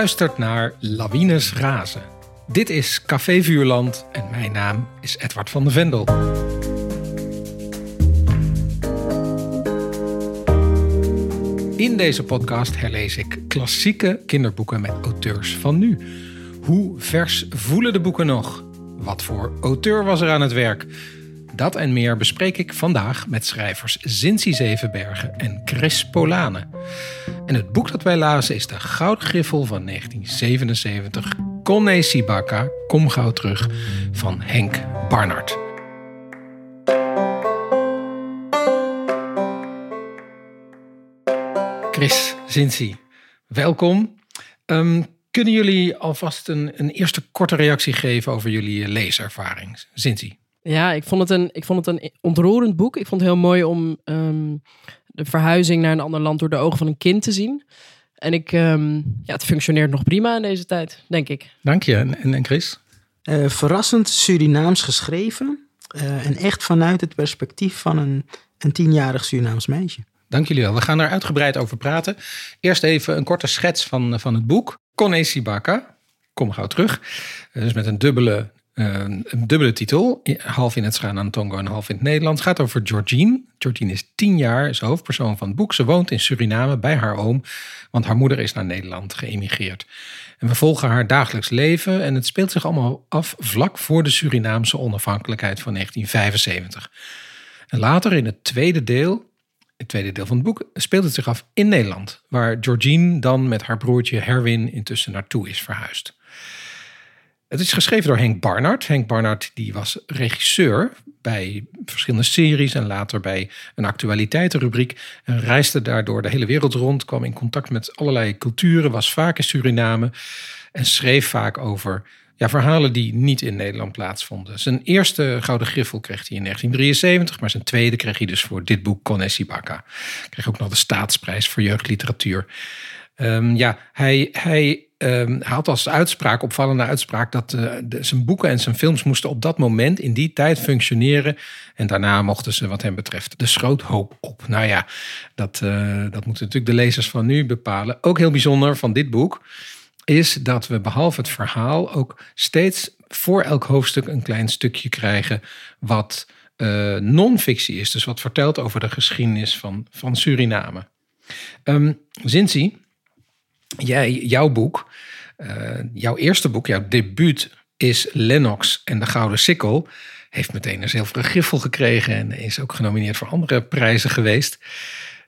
luistert naar Lawines Razen. Dit is Café Vuurland en mijn naam is Edward van de Vendel. In deze podcast herlees ik klassieke kinderboeken met auteurs van nu. Hoe vers voelen de boeken nog? Wat voor auteur was er aan het werk? Dat en meer bespreek ik vandaag met schrijvers Zinzi Zevenbergen en Chris Polane. En het boek dat wij lazen is De Gouden Griffel van 1977. Conne Sibaka, Kom gauw terug, van Henk Barnard. Chris, Zinzi, welkom. Um, kunnen jullie alvast een, een eerste korte reactie geven over jullie leeservaring? Zinzi. Ja, ik vond, het een, ik vond het een ontroerend boek. Ik vond het heel mooi om um, de verhuizing naar een ander land door de ogen van een kind te zien. En ik, um, ja, het functioneert nog prima in deze tijd, denk ik. Dank je. En, en Chris? Uh, verrassend Surinaams geschreven. Uh, en echt vanuit het perspectief van een, een tienjarig Surinaams meisje. Dank jullie wel. We gaan daar uitgebreid over praten. Eerst even een korte schets van, van het boek. Kone Sibaka, kom gauw terug. Dus met een dubbele een dubbele titel, half in het Schaan aan Tongo en half in het Nederlands. Gaat over Georgine. Georgine is tien jaar, is hoofdpersoon van het boek. Ze woont in Suriname bij haar oom, want haar moeder is naar Nederland geëmigreerd. En we volgen haar dagelijks leven en het speelt zich allemaal af vlak voor de Surinaamse onafhankelijkheid van 1975. En later in het tweede deel, het tweede deel van het boek, speelt het zich af in Nederland, waar Georgine dan met haar broertje Herwin intussen naartoe is verhuisd. Het is geschreven door Henk Barnard. Henk Barnard die was regisseur bij verschillende series en later bij een actualiteitenrubriek. En reisde daardoor de hele wereld rond, kwam in contact met allerlei culturen, was vaak in Suriname en schreef vaak over ja, verhalen die niet in Nederland plaatsvonden. Zijn eerste Gouden Griffel kreeg hij in 1973, maar zijn tweede kreeg hij dus voor dit boek Konesi Baka. Kreeg ook nog de staatsprijs voor jeugdliteratuur. Um, ja, hij, hij um, had als uitspraak, opvallende uitspraak, dat de, zijn boeken en zijn films moesten op dat moment in die tijd functioneren. En daarna mochten ze, wat hem betreft, de schroothoop op. Nou ja, dat, uh, dat moeten natuurlijk de lezers van nu bepalen. Ook heel bijzonder van dit boek is dat we behalve het verhaal ook steeds voor elk hoofdstuk een klein stukje krijgen wat uh, non-fictie is. Dus wat vertelt over de geschiedenis van, van Suriname. Um, jij, jouw boek, uh, jouw eerste boek, jouw debuut is Lennox en de Gouden Sikkel. Heeft meteen een zilveren griffel gekregen en is ook genomineerd voor andere prijzen geweest.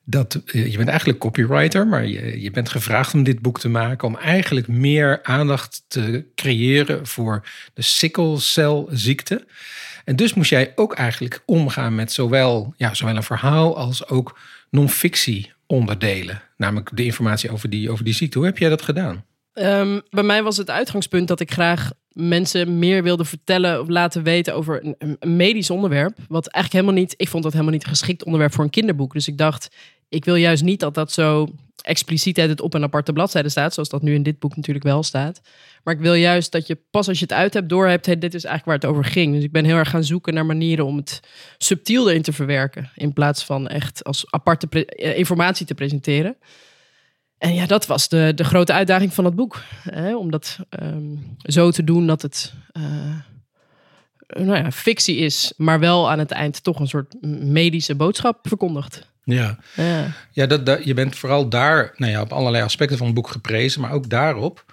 Dat, eh, je bent eigenlijk copywriter, maar je, je bent gevraagd om dit boek te maken. Om eigenlijk meer aandacht te creëren voor de sikkelcelziekte. En dus moest jij ook eigenlijk omgaan met zowel, ja, zowel een verhaal als ook non-fictie onderdelen. Namelijk de informatie over die, over die ziekte. Hoe heb jij dat gedaan? Um, bij mij was het uitgangspunt dat ik graag mensen meer wilde vertellen of laten weten over een, een, medisch onderwerp. Wat eigenlijk helemaal niet, ik vond dat helemaal niet een geschikt onderwerp voor een kinderboek. Dus ik dacht, ik wil juist niet dat dat zo expliciet uit het op een aparte bladzijde staat, zoals dat nu in dit boek natuurlijk wel staat. Maar ik wil juist dat je pas als je het uit hebt, doorhebt, hey, dit is eigenlijk waar het over ging. Dus ik ben heel erg gaan zoeken naar manieren om het subtiel erin te verwerken, in plaats van echt als aparte eh, informatie te presenteren. En ja, dat was de, de grote uitdaging van het boek. Hè? Om dat um, zo te doen dat het uh, nou ja, fictie is, maar wel aan het eind toch een soort medische boodschap verkondigt. Ja, ja. ja dat, dat, je bent vooral daar nou ja, op allerlei aspecten van het boek geprezen, maar ook daarop.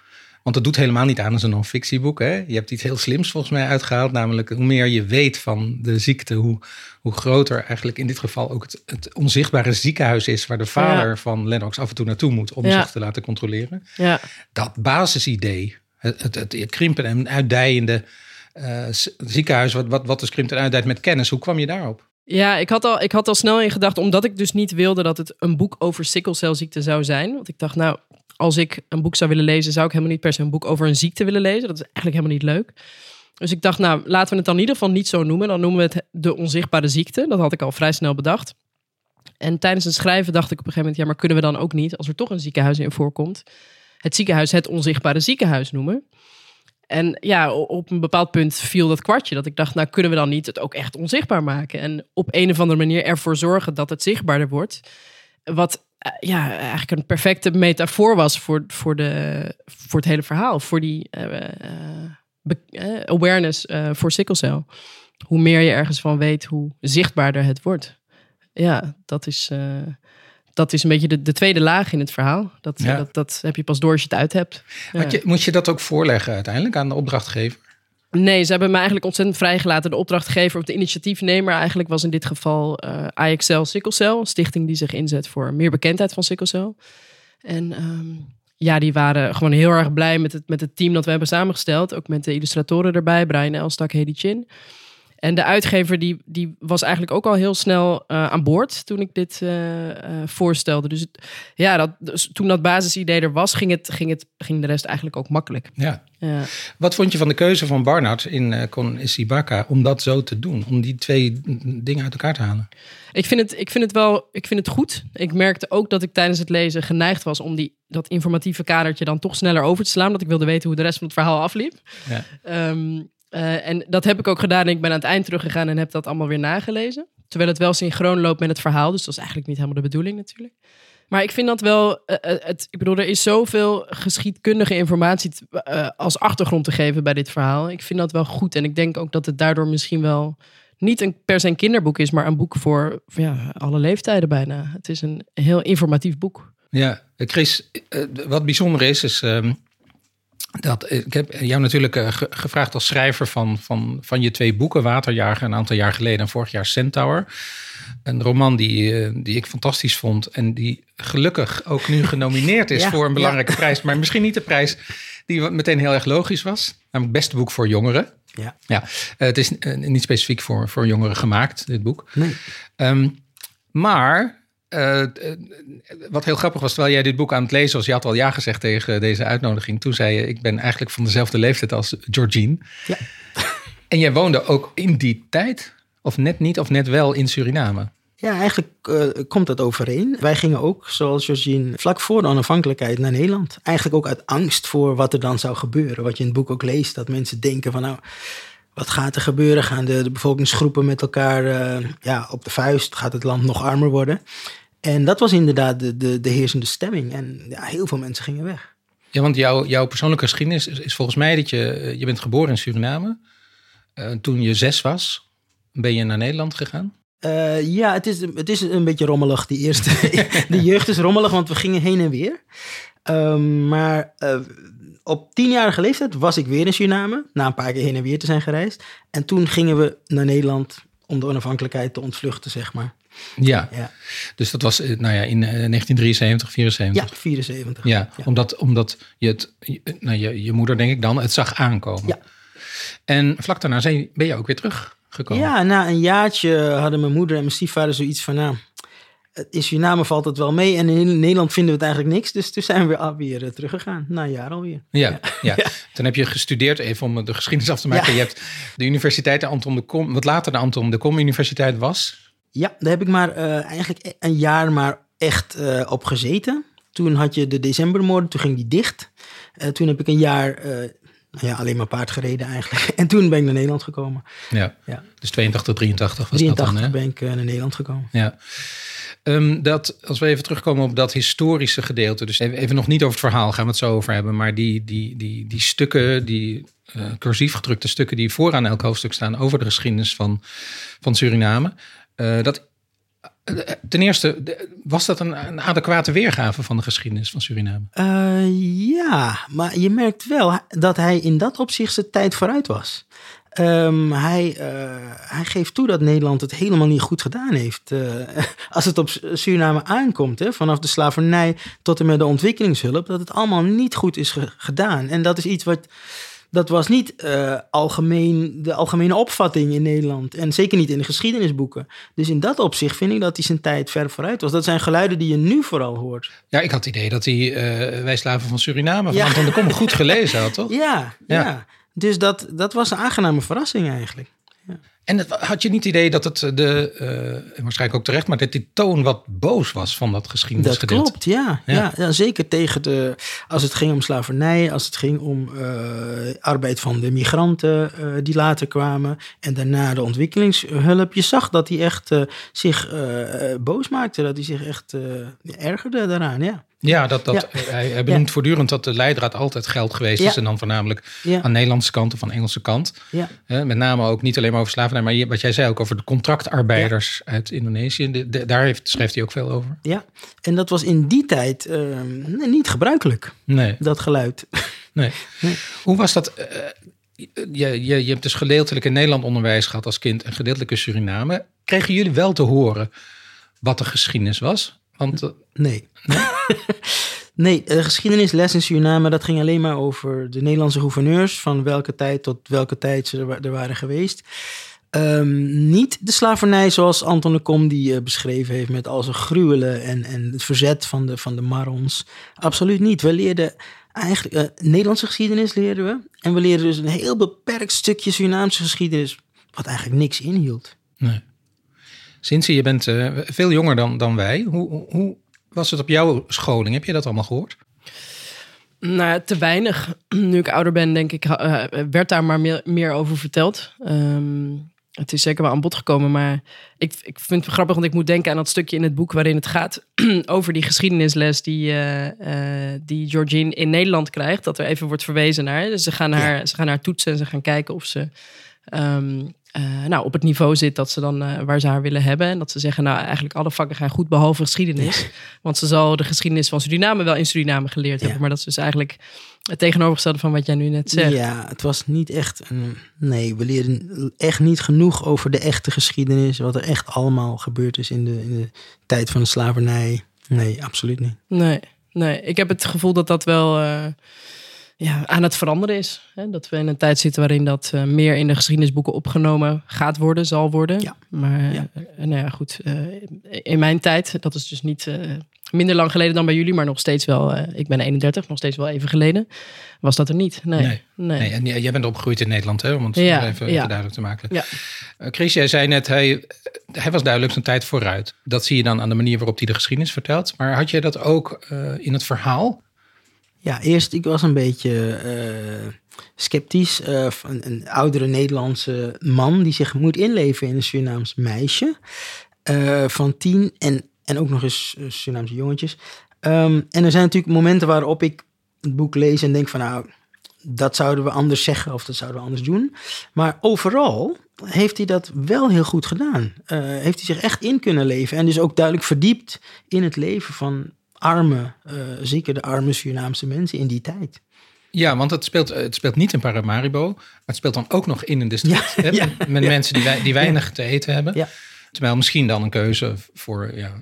Want het doet helemaal niet aan als een non-fictieboek. Hè? Je hebt iets heel slims volgens mij uitgehaald. Namelijk hoe meer je weet van de ziekte, hoe, hoe groter eigenlijk in dit geval ook het, het onzichtbare ziekenhuis is. Waar de vader van Lennox af en toe naartoe moet om ja. zich te laten controleren. Ja. Dat basisidee, het, het, het, het krimpen en uitdijende uh, ziekenhuis, wat, wat, wat dus krimpt en uitdijt met kennis. Hoe kwam je daarop? Ja, ik had, al, ik had al snel in gedacht, omdat ik dus niet wilde dat het een boek over sikkelcelziekte zou zijn. Want ik dacht, nou, als ik een boek zou willen lezen, zou ik helemaal niet per se een boek over een ziekte willen lezen. Dat is eigenlijk helemaal niet leuk. Dus ik dacht, nou, laten we het dan in ieder geval niet zo noemen. Dan noemen we het de onzichtbare ziekte. Dat had ik al vrij snel bedacht. En tijdens het schrijven dacht ik op een gegeven moment, ja, maar kunnen we dan ook niet, als er toch een ziekenhuis in voorkomt, het ziekenhuis het onzichtbare ziekenhuis noemen? En ja, op een bepaald punt viel dat kwartje. Dat ik dacht, nou kunnen we dan niet het ook echt onzichtbaar maken? En op een of andere manier ervoor zorgen dat het zichtbaarder wordt. Wat eh, ja, eigenlijk een perfecte metafoor was voor, voor, de, voor het hele verhaal. Voor die eh, eh, awareness eh, voor sikkelcel. Hoe meer je ergens van weet, hoe zichtbaarder het wordt. Ja, dat is, dat is een beetje de, de tweede laag in het verhaal. Dat, Ja. dat, dat heb je pas door als je het uit hebt. Ja. Je, moet je dat ook voorleggen uiteindelijk aan de opdrachtgever? Nee, ze hebben me eigenlijk ontzettend vrijgelaten. De opdrachtgever of de initiatiefnemer eigenlijk was in dit geval eh IXL Sikkelcel. Een stichting die zich inzet voor meer bekendheid van sikkelcel. En ehm, ja, die waren gewoon heel erg blij met het, met het team dat we hebben samengesteld. Ook met de illustratoren erbij, Brian Elstak, Hedy Chin. En de uitgever die, die was eigenlijk ook al heel snel eh, aan boord toen ik dit eh, eh, voorstelde. Dus het- ja, dat, dus toen dat basisidee er was, ging, het, ging, het, ging de rest eigenlijk ook makkelijk. Ja. Ja. Wat vond je van de keuze van Barnard in eh Con Isibaka om dat zo te doen? Om die twee dingen uit elkaar te halen? Ik vind, het, ik vind het wel ik vind het goed. Ik merkte ook dat ik tijdens het lezen geneigd was om die, dat informatieve kadertje dan toch sneller over te slaan. Dat ik wilde weten hoe de rest van het verhaal afliep. Ja. Ehm, eh, en dat heb ik ook gedaan. Ik ben aan het eind teruggegaan en heb dat allemaal weer nagelezen. Terwijl het wel synchroon loopt met het verhaal. Dus dat is eigenlijk niet helemaal de bedoeling natuurlijk. Maar ik vind dat wel, eh, eh, het, ik bedoel, er is zoveel geschiedkundige informatie als achtergrond te geven bij dit verhaal. Ik vind dat wel goed. En ik denk ook dat het daardoor misschien wel niet een, per se een kinderboek is, maar een boek voor, ja, alle leeftijden bijna. Het is een heel informatief boek. Ja, Chris, wat bijzonder is, is ehm, dat eh, ik heb jou natuurlijk eh, ge- gevraagd als schrijver van, van, van je twee boeken, Waterjager een aantal jaar geleden en vorig jaar Centaur. Een roman die, eh, die ik fantastisch vond en die gelukkig ook nu genomineerd is Ja, voor een ja. belangrijke prijs, maar misschien niet de prijs die meteen heel erg logisch was. Namelijk beste boek voor jongeren. Ja. Ja, het is niet specifiek voor, voor jongeren gemaakt, dit boek. Nee. Ehm, maar eh, eh, wat heel grappig was, terwijl jij dit boek aan het lezen was, je had al ja gezegd tegen deze uitnodiging. Toen zei je, ik ben eigenlijk van dezelfde leeftijd als Georgine. Ja. En jij woonde ook in die tijd, of net niet, of net wel in Suriname. Ja, eigenlijk eh, komt dat overeen. Wij gingen ook, zoals Georgine, vlak voor de onafhankelijkheid naar Nederland. Eigenlijk ook uit angst voor wat er dan zou gebeuren. Wat je in het boek ook leest, dat mensen denken van nou, wat gaat er gebeuren? Gaan de, de bevolkingsgroepen met elkaar eh, ja, op de vuist? Gaat het land nog armer worden? En dat was inderdaad de, de, de heersende stemming. En ja, heel veel mensen gingen weg. Ja, want jouw, jouw persoonlijke geschiedenis is, is volgens mij dat je, eh, je bent geboren in Suriname. Eh, toen je zes was, ben je naar Nederland gegaan. Ja, het is, het is een beetje rommelig, die eerste. de jeugd is rommelig, want we gingen heen en weer. Ehm, maar op tienjarige leeftijd was ik weer in Suriname. Na een paar keer heen en weer te zijn gereisd. En toen gingen we naar Nederland om de onafhankelijkheid te ontvluchten, zeg maar. Ja, Ja, dus dat was eh, nou ja, in eh, 1973, 74. ja 74. Ja, Omdat, omdat je, het, nou, je, je moeder, denk ik dan, het zag aankomen. Ja. En vlak daarna zijn, ben je ook weer teruggekomen. Ja, na een jaartje hadden mijn moeder en mijn stiefvader zoiets van... Nou, in Suriname valt het wel mee en in Nederland vinden we het eigenlijk niks. Dus toen zijn we weer, weer eh, teruggegaan, na een jaar alweer. Ja, ja. Toen heb je gestudeerd, even om de geschiedenis af te maken. Ja. Je hebt de universiteit de Anton de Kom, wat later de Anton de Kom Universiteit was. Ja, daar heb ik maar eh, eigenlijk een jaar maar echt eh, op gezeten. Toen had je de decembermoorden, toen ging die dicht. Toen heb ik een jaar nou ja, alleen maar paard gereden eigenlijk. En toen ben ik naar Nederland gekomen. Ja. Ja. Dus 82, 83 was 83 dat dan, hè? ben ik naar Nederland gekomen. Ja. Ehm, dat, als we even terugkomen op dat historische gedeelte. Dus even, even nog niet over het verhaal, gaan we het zo over hebben. Maar die, die, die, die stukken, die eh, cursief gedrukte stukken die vooraan elk hoofdstuk staan over de geschiedenis van, van Suriname. eh, dat, eh, ten eerste, was dat een, een adequate weergave van de geschiedenis van Suriname? Ja, maar je merkt wel dat hij in dat opzicht zijn tijd vooruit was. Ehm, hij, eh, hij geeft toe dat Nederland het helemaal niet goed gedaan heeft. eh, als het op Suriname aankomt, hè, vanaf de slavernij tot en met de ontwikkelingshulp, dat het allemaal niet goed is ge- gedaan. En dat is iets wat. Dat was niet eh, algemeen, de algemene opvatting in Nederland. En zeker niet in de geschiedenisboeken. Dus in dat opzicht vind ik dat hij zijn tijd ver vooruit was. Dat zijn geluiden die je nu vooral hoort. Ja, ik had het idee dat hij Wij Slaven van Suriname van Ja. Anton de Kom goed gelezen had, toch? Ja, Ja. ja. Dus dat, dat was een aangename verrassing eigenlijk. En het, had je niet het idee dat het de, uh, waarschijnlijk ook terecht, maar dat die toon wat boos was van dat geschiedenisgedeelte? Dat klopt, ja. Ja. ja. ja zeker tegen de, als het ging om slavernij, als het ging om uh, arbeid van de migranten uh, die later kwamen en daarna de ontwikkelingshulp. Je zag dat hij echt zich boos maakte, dat hij zich echt ergerde daaraan, ja. Ja, dat, dat, Hij, hij benoemt voortdurend dat de leidraad altijd geld geweest is. En dan voornamelijk aan de Nederlandse kant of aan de Engelse kant. met name ook niet alleen maar over slavernij, maar wat jij zei ook over de contractarbeiders uit Indonesië. daar heeft, schrijft hij ook veel over. Ja, en dat was in die tijd ehm, niet gebruikelijk, nee. dat geluid. Nee. Hoe was dat? Uh, je, je, je hebt dus gedeeltelijk in Nederland onderwijs gehad als kind en gedeeltelijk in Suriname. Kregen jullie wel te horen wat de geschiedenis was? Want, uh, nee. Nee? nee, de geschiedenisles in Suriname, dat ging alleen maar over de Nederlandse gouverneurs, van welke tijd tot welke tijd ze er waren geweest. Um, niet de slavernij zoals Anton de Kom die uh, beschreven heeft met al zijn gruwelen en, en het verzet van de, van de Marons. Absoluut niet. We leerden eigenlijk uh, Nederlandse geschiedenis leren we. En we leerden dus een heel beperkt stukje Surinaamse geschiedenis, wat eigenlijk niks inhield. Nee. Sinds je bent uh, veel jonger dan, dan wij. Hoe, hoe was het op jouw scholing? Heb je dat allemaal gehoord? Nou, te weinig. Nu ik ouder ben, denk ik, uh, werd daar maar meer, meer over verteld. Um, het is zeker wel aan bod gekomen, maar ik, ik vind het grappig, want ik moet denken aan dat stukje in het boek waarin het gaat over die geschiedenisles die, uh, uh, die Georgine in Nederland krijgt. Dat er even wordt verwezen naar. Dus ze gaan haar, ze gaan haar toetsen en ze gaan kijken of ze um, uh, nou, op het niveau zit dat ze dan uh, waar ze haar willen hebben. En dat ze zeggen, nou eigenlijk alle vakken gaan goed behalve geschiedenis. Want ze zal de geschiedenis van Suriname wel in Suriname geleerd hebben. Maar dat is dus eigenlijk het tegenovergestelde van wat jij nu net zegt. Ja, het was niet echt een... Nee, we leren echt niet genoeg over de echte geschiedenis. Wat er echt allemaal gebeurd is in de, in de tijd van de slavernij. Nee, absoluut niet. Nee, nee. Ik heb het gevoel dat dat wel... Uh, ja, aan het veranderen is. Hè? Dat we in een tijd zitten waarin dat uh, meer in de geschiedenisboeken opgenomen gaat worden, zal worden. Ja. Maar ja. Uh, nou ja, goed. Uh, in mijn tijd, dat is dus niet minder lang geleden dan bij jullie, maar nog steeds wel. ik ben 31, nog steeds wel even geleden. Was dat er niet? Nee. nee. nee. En jij bent opgegroeid in Nederland, hè? om het ja, even, even duidelijk te maken. Ja. Chris, jij zei net, hij, hij was duidelijk zijn tijd vooruit. Dat zie je dan aan de manier waarop hij de geschiedenis vertelt. Maar had je dat ook in het verhaal? Ja, eerst ik was een beetje uh, sceptisch. Uh, een, een, oudere Nederlandse man die zich moet inleven in een Surinaams meisje uh, van tien en, en ook nog eens Surinaamse jongetjes. Um, en er zijn natuurlijk momenten waarop ik het boek lees en denk van nou, dat zouden we anders zeggen of dat zouden we anders doen. Maar overal heeft hij dat wel heel goed gedaan. heeft hij zich echt in kunnen leven en dus ook duidelijk verdiept in het leven van arme, uh, zeker de arme Surinaamse mensen in die tijd. Ja, want het speelt, het speelt niet in Paramaribo, maar het speelt dan ook nog in een district. Ja, ja, met mensen die, die weinig te eten hebben. Terwijl misschien dan een keuze voor ja,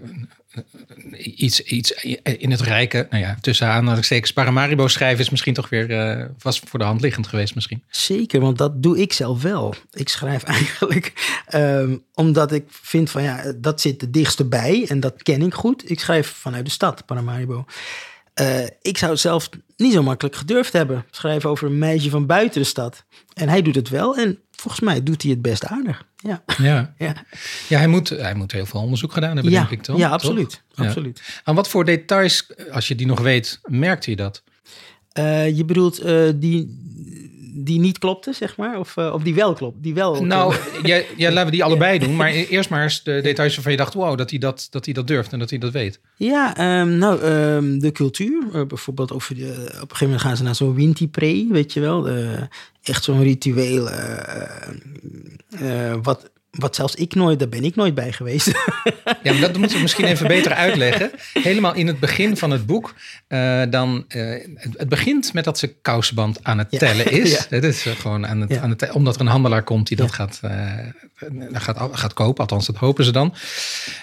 iets, iets in het rijke, nou ja, tussen aanhalingstekens Paramaribo schrijven is misschien toch weer uh, was voor de hand liggend geweest misschien. Zeker, want dat doe ik zelf wel. Ik schrijf eigenlijk um, omdat ik vind van ja, dat zit het dichtste bij en dat ken ik goed. Ik schrijf vanuit de stad, Paramaribo. Uh, ik zou het zelf niet zo makkelijk gedurfd hebben. Schrijven over een meisje van buiten de stad. En hij doet het wel. En volgens mij doet hij het best aardig. Ja, ja. ja. ja hij, moet, hij moet heel veel onderzoek gedaan hebben, ja, denk ik toch? Ja, absoluut. absoluut. Aan wat voor details, als je die nog weet, merkt hij dat? Uh, je bedoelt uh, die, die niet klopte, zeg maar? Of, uh, of die wel klopt? Die wel nou, ja, ja, laten we die allebei doen. Maar e-, eerst maar eens de details waarvan je dacht... wow, dat hij dat, dat, hij dat durft en dat hij dat weet. Ja, um, nou, um, de cultuur. Uh, bijvoorbeeld over de, op een gegeven moment gaan ze naar zo'n Winti-pre, weet je wel. Uh, echt zo'n ritueel... wat wat zelfs ik nooit, daar ben ik nooit bij geweest. Ja, maar dat moeten we misschien even beter uitleggen. Helemaal in het begin van het boek. Uh, dan, uh, het begint met dat ze kousenband aan het tellen is. Ja. Het is uh, gewoon aan het, ja. aan het, omdat er een handelaar komt die dat gaat, gaat, gaat kopen. Althans, dat hopen ze dan.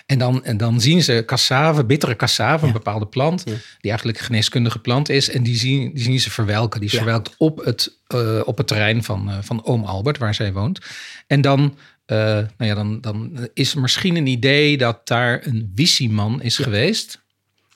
En dan, en dan zien ze cassave, bittere cassave, een bepaalde plant. Die eigenlijk een geneeskundige plant is. En die zien, die zien ze verwelken. Die is verwelkt op het, op het terrein van, van oom Albert, waar zij woont. En dan uh, nou ja, dan, dan is er misschien een idee dat daar een visieman is geweest.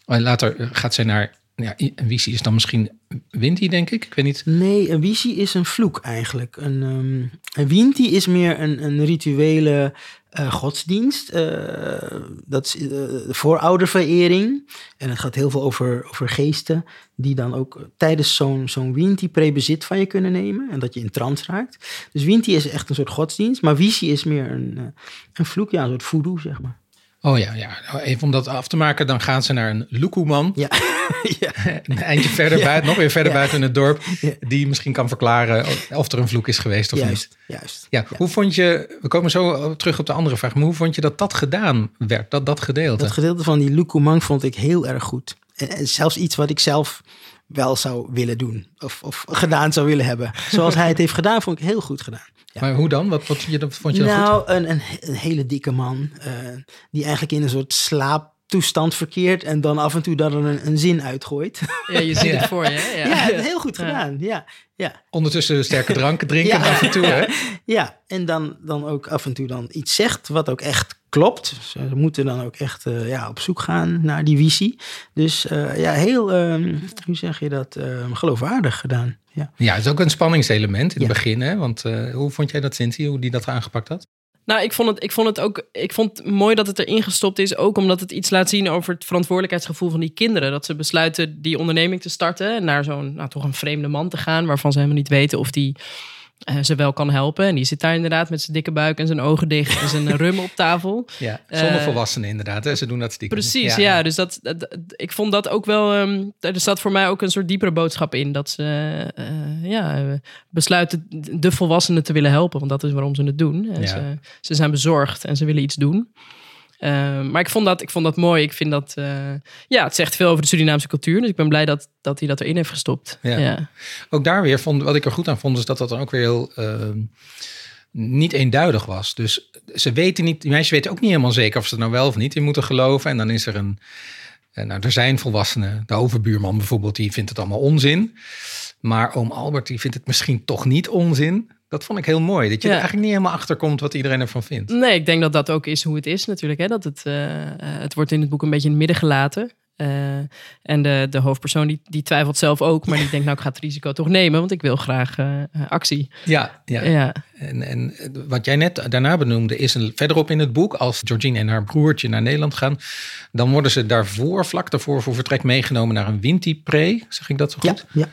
En later gaat zij naar ja, een visie is dan misschien Winti, denk ik. Ik weet niet. Nee, een visie is een vloek eigenlijk. Een, um, een Winti is meer een, een rituele uh, godsdienst. Uh, dat is uh, voorouderverering. En het gaat heel veel over, over geesten die dan ook tijdens zo'n zo'n Winti-pre bezit van je kunnen nemen. En dat je in trance raakt. Dus Winti is echt een soort godsdienst. Maar visie is meer een, een vloek, ja, een soort voodoo, zeg maar. Oh ja, ja, even om dat af te maken, dan gaan ze naar een Lukuman. Ja. ja. Een eindje verder, buiten, nog weer verder buiten het dorp. Die misschien kan verklaren of er een vloek is geweest of juist, niet. Juist, ja, Hoe vond je, we komen zo terug op de andere vraag, maar hoe vond je dat dat gedaan werd, dat, dat gedeelte? Dat gedeelte van die Lukuman vond ik heel erg goed. En zelfs iets wat ik zelf wel zou willen doen. Of, of gedaan zou willen hebben. Zoals hij het heeft gedaan, vond ik heel goed gedaan. Ja. Maar hoe dan? Wat, wat vond je, vond je nou, goed? Een, een, een, hele dikke man. Uh, die eigenlijk in een soort slaaptoestand verkeert. En dan af en toe dan een, een zin uitgooit. Ja, je ziet het voor je. Hè? Ja. ja, heel goed gedaan. Ja. Ja. Ondertussen sterke dranken drinken af en toe. Hè? Ja, en dan, dan ook af en toe dan iets zegt wat ook echt klopt. Ze moeten dan ook echt uh, ja, op zoek gaan naar die visie. Dus uh, ja, heel, um, hoe zeg je dat, um, geloofwaardig gedaan. Ja. ja, het is ook een spanningselement in het begin. Hè? Want uh, hoe vond jij dat, Cynthia, hoe die dat aangepakt had? Nou, ik vond, het, ik vond het ook. Ik vond het mooi dat het erin gestopt is. Ook omdat het iets laat zien over het verantwoordelijkheidsgevoel van die kinderen. Dat ze besluiten die onderneming te starten. En naar zo'n nou, toch een vreemde man te gaan. Waarvan ze helemaal niet weten of die uh, ze wel kan helpen. En die zit daar inderdaad met zijn dikke buik en zijn ogen dicht en zijn rum op tafel. Ja, zonder uh, volwassenen inderdaad. Hè? Ze doen dat stiekem. Precies, ja. ja dus dat, dat, ik vond dat ook wel... Um, er zat voor mij ook een soort diepere boodschap in. Dat ze uh, ja, besluiten de volwassenen te willen helpen. Want dat is waarom ze het doen. En ja. ze, ze zijn bezorgd en ze willen iets doen. Uh, maar ik vond, dat, ik vond dat mooi. Ik vind dat, uh, ja, het zegt veel over de Surinaamse cultuur. Dus ik ben blij dat, dat hij dat erin heeft gestopt. Ja. ja. Ook daar weer, vond, wat ik er goed aan vond, is dat dat dan ook weer heel uh, niet eenduidig was. Dus ze weten niet, die meisjes weten ook niet helemaal zeker of ze er nou wel of niet in moeten geloven. En dan is er een, nou, er zijn volwassenen, de overbuurman bijvoorbeeld, die vindt het allemaal onzin. Maar oom Albert, die vindt het misschien toch niet onzin. Dat vond ik heel mooi. Dat je Ja. er eigenlijk niet helemaal achter komt wat iedereen ervan vindt. Nee, ik denk dat dat ook is hoe het is natuurlijk. Hè? Dat het, eh, eh, het wordt in het boek een beetje in het midden gelaten. Eh, en de, de hoofdpersoon die, die twijfelt zelf ook. Maar die denkt, nou ik ga het risico toch nemen. Want ik wil graag actie. Ja, ja. Ja. En, en wat jij net daarna benoemde, is een, verderop in het boek, als Georgine en haar broertje naar Nederland gaan, dan worden ze daarvoor, vlak daarvoor, voor vertrek meegenomen naar een Winti-pre. Zeg ik dat zo Ja, goed? ja.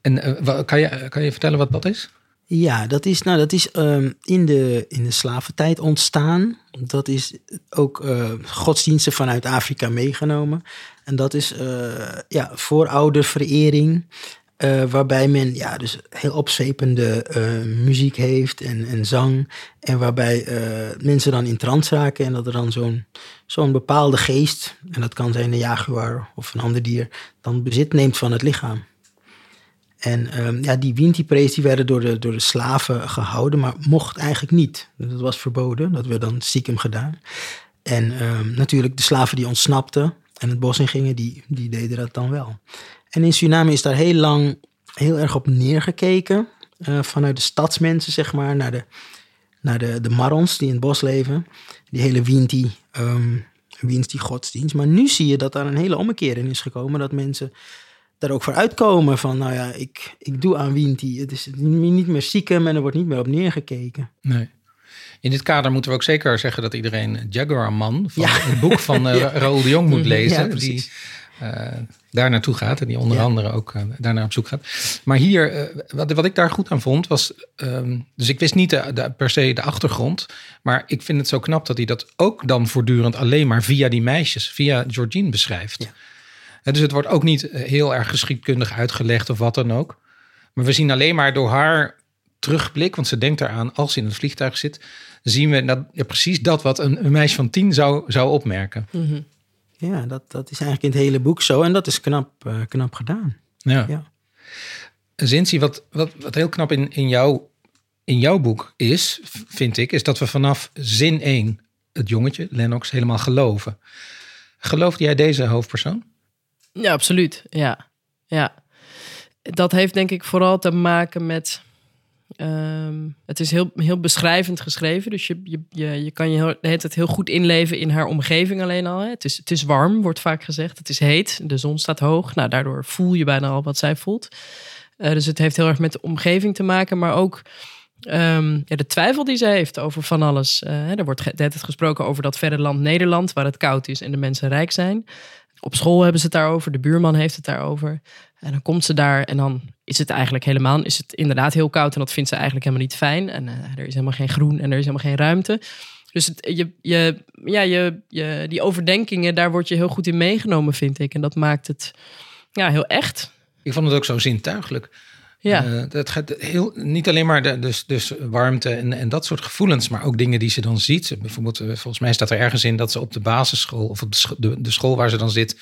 En eh, wa- kan, je, kan je vertellen wat dat is? Ja, dat is, nou, dat is ehm, in, de, in de slaventijd ontstaan. Dat is ook eh, godsdiensten vanuit Afrika meegenomen. En dat is eh ja, voorouderverering. eh, waarbij men ja, dus heel opzwepende eh, muziek heeft en, en zang. En waarbij mensen dan in trance raken. En dat er dan zo'n zo'n bepaalde geest, en dat kan zijn een jaguar of een ander dier, dan bezit neemt van het lichaam. En ehm, ja, die Winti-prees die werden door de, door de slaven gehouden, maar mocht eigenlijk niet. Dat was verboden, dat werd dan stiekem gedaan. En ehm, natuurlijk de slaven die ontsnapten en het bos in gingen, die, die deden dat dan wel. En in Suriname is daar heel lang heel erg op neergekeken. eh, vanuit de stadsmensen, zeg maar, naar de, naar de, de marrons die in het bos leven. Die hele Winti, ehm Winti-godsdienst. Maar nu zie je dat daar een hele ommekeer in is gekomen. Dat mensen daar ook voor uitkomen van, nou ja, ik, ik doe aan Winti. Het is niet meer stiekem en er wordt niet meer op neergekeken. Nee. In dit kader moeten we ook zeker zeggen dat iedereen Jaguar Man van Ja. het boek van eh, Ja. Raoul de Jong moet lezen. ja, die eh, daar naartoe gaat en die onder andere ook eh, daarnaar op zoek gaat. Maar hier, wat, wat ik daar goed aan vond, was. ehm, dus ik wist niet de, de- per se de achtergrond. Maar ik vind het zo knap dat hij dat ook dan voortdurend alleen maar via die meisjes, via Georgine beschrijft. En dus het wordt ook niet eh, heel erg geschiedkundig uitgelegd of wat dan ook. Maar we zien alleen maar door haar terugblik, want ze denkt eraan als ze in het vliegtuig zit, zien we dat, ja, precies dat wat een, een meisje van tien zou, zou opmerken. Mhm. Ja, dat, dat is eigenlijk in het hele boek zo. En dat is knap, eh, knap gedaan. Ja. Ja. Zinzi, wat, wat, wat heel knap in, in, jouw, in jouw boek is, vind ik, is dat we vanaf zin 1 het jongetje, Lennox, helemaal geloven. Geloofde jij deze hoofdpersoon? Ja, absoluut. Ja. ja. Dat heeft denk ik vooral te maken met Ehm, het is heel, heel beschrijvend geschreven. Dus je, je, je, je kan je heel, tijd heel goed inleven in haar omgeving alleen al. Hè. Het, is, het is warm, wordt vaak gezegd. Het is heet, de zon staat hoog. Nou, daardoor voel je bijna al wat zij voelt. Eh, dus het heeft heel erg met de omgeving te maken, maar ook ehm, ja, de twijfel die ze heeft over van alles. Eh, er wordt net het gesproken over dat verre land Nederland, waar het koud is en de mensen rijk zijn. Op school hebben ze het daarover, de buurman heeft het daarover. En dan komt ze daar en dan is het eigenlijk helemaal, is het inderdaad heel koud en dat vindt ze eigenlijk helemaal niet fijn. En uh, er is helemaal geen groen en er is helemaal geen ruimte. Dus je, je, ja, je, je, die overdenkingen, daar word je heel goed in meegenomen, vind ik. En dat maakt het ja, heel echt. Ik vond het ook zo zintuigelijk. Ja. Uh, dat gaat heel, niet alleen maar de, dus, dus warmte en, en dat soort gevoelens, maar ook dingen die ze dan ziet. Bijvoorbeeld, uh, volgens mij staat er ergens in dat ze op de basisschool of op de, de, de school waar ze dan zit,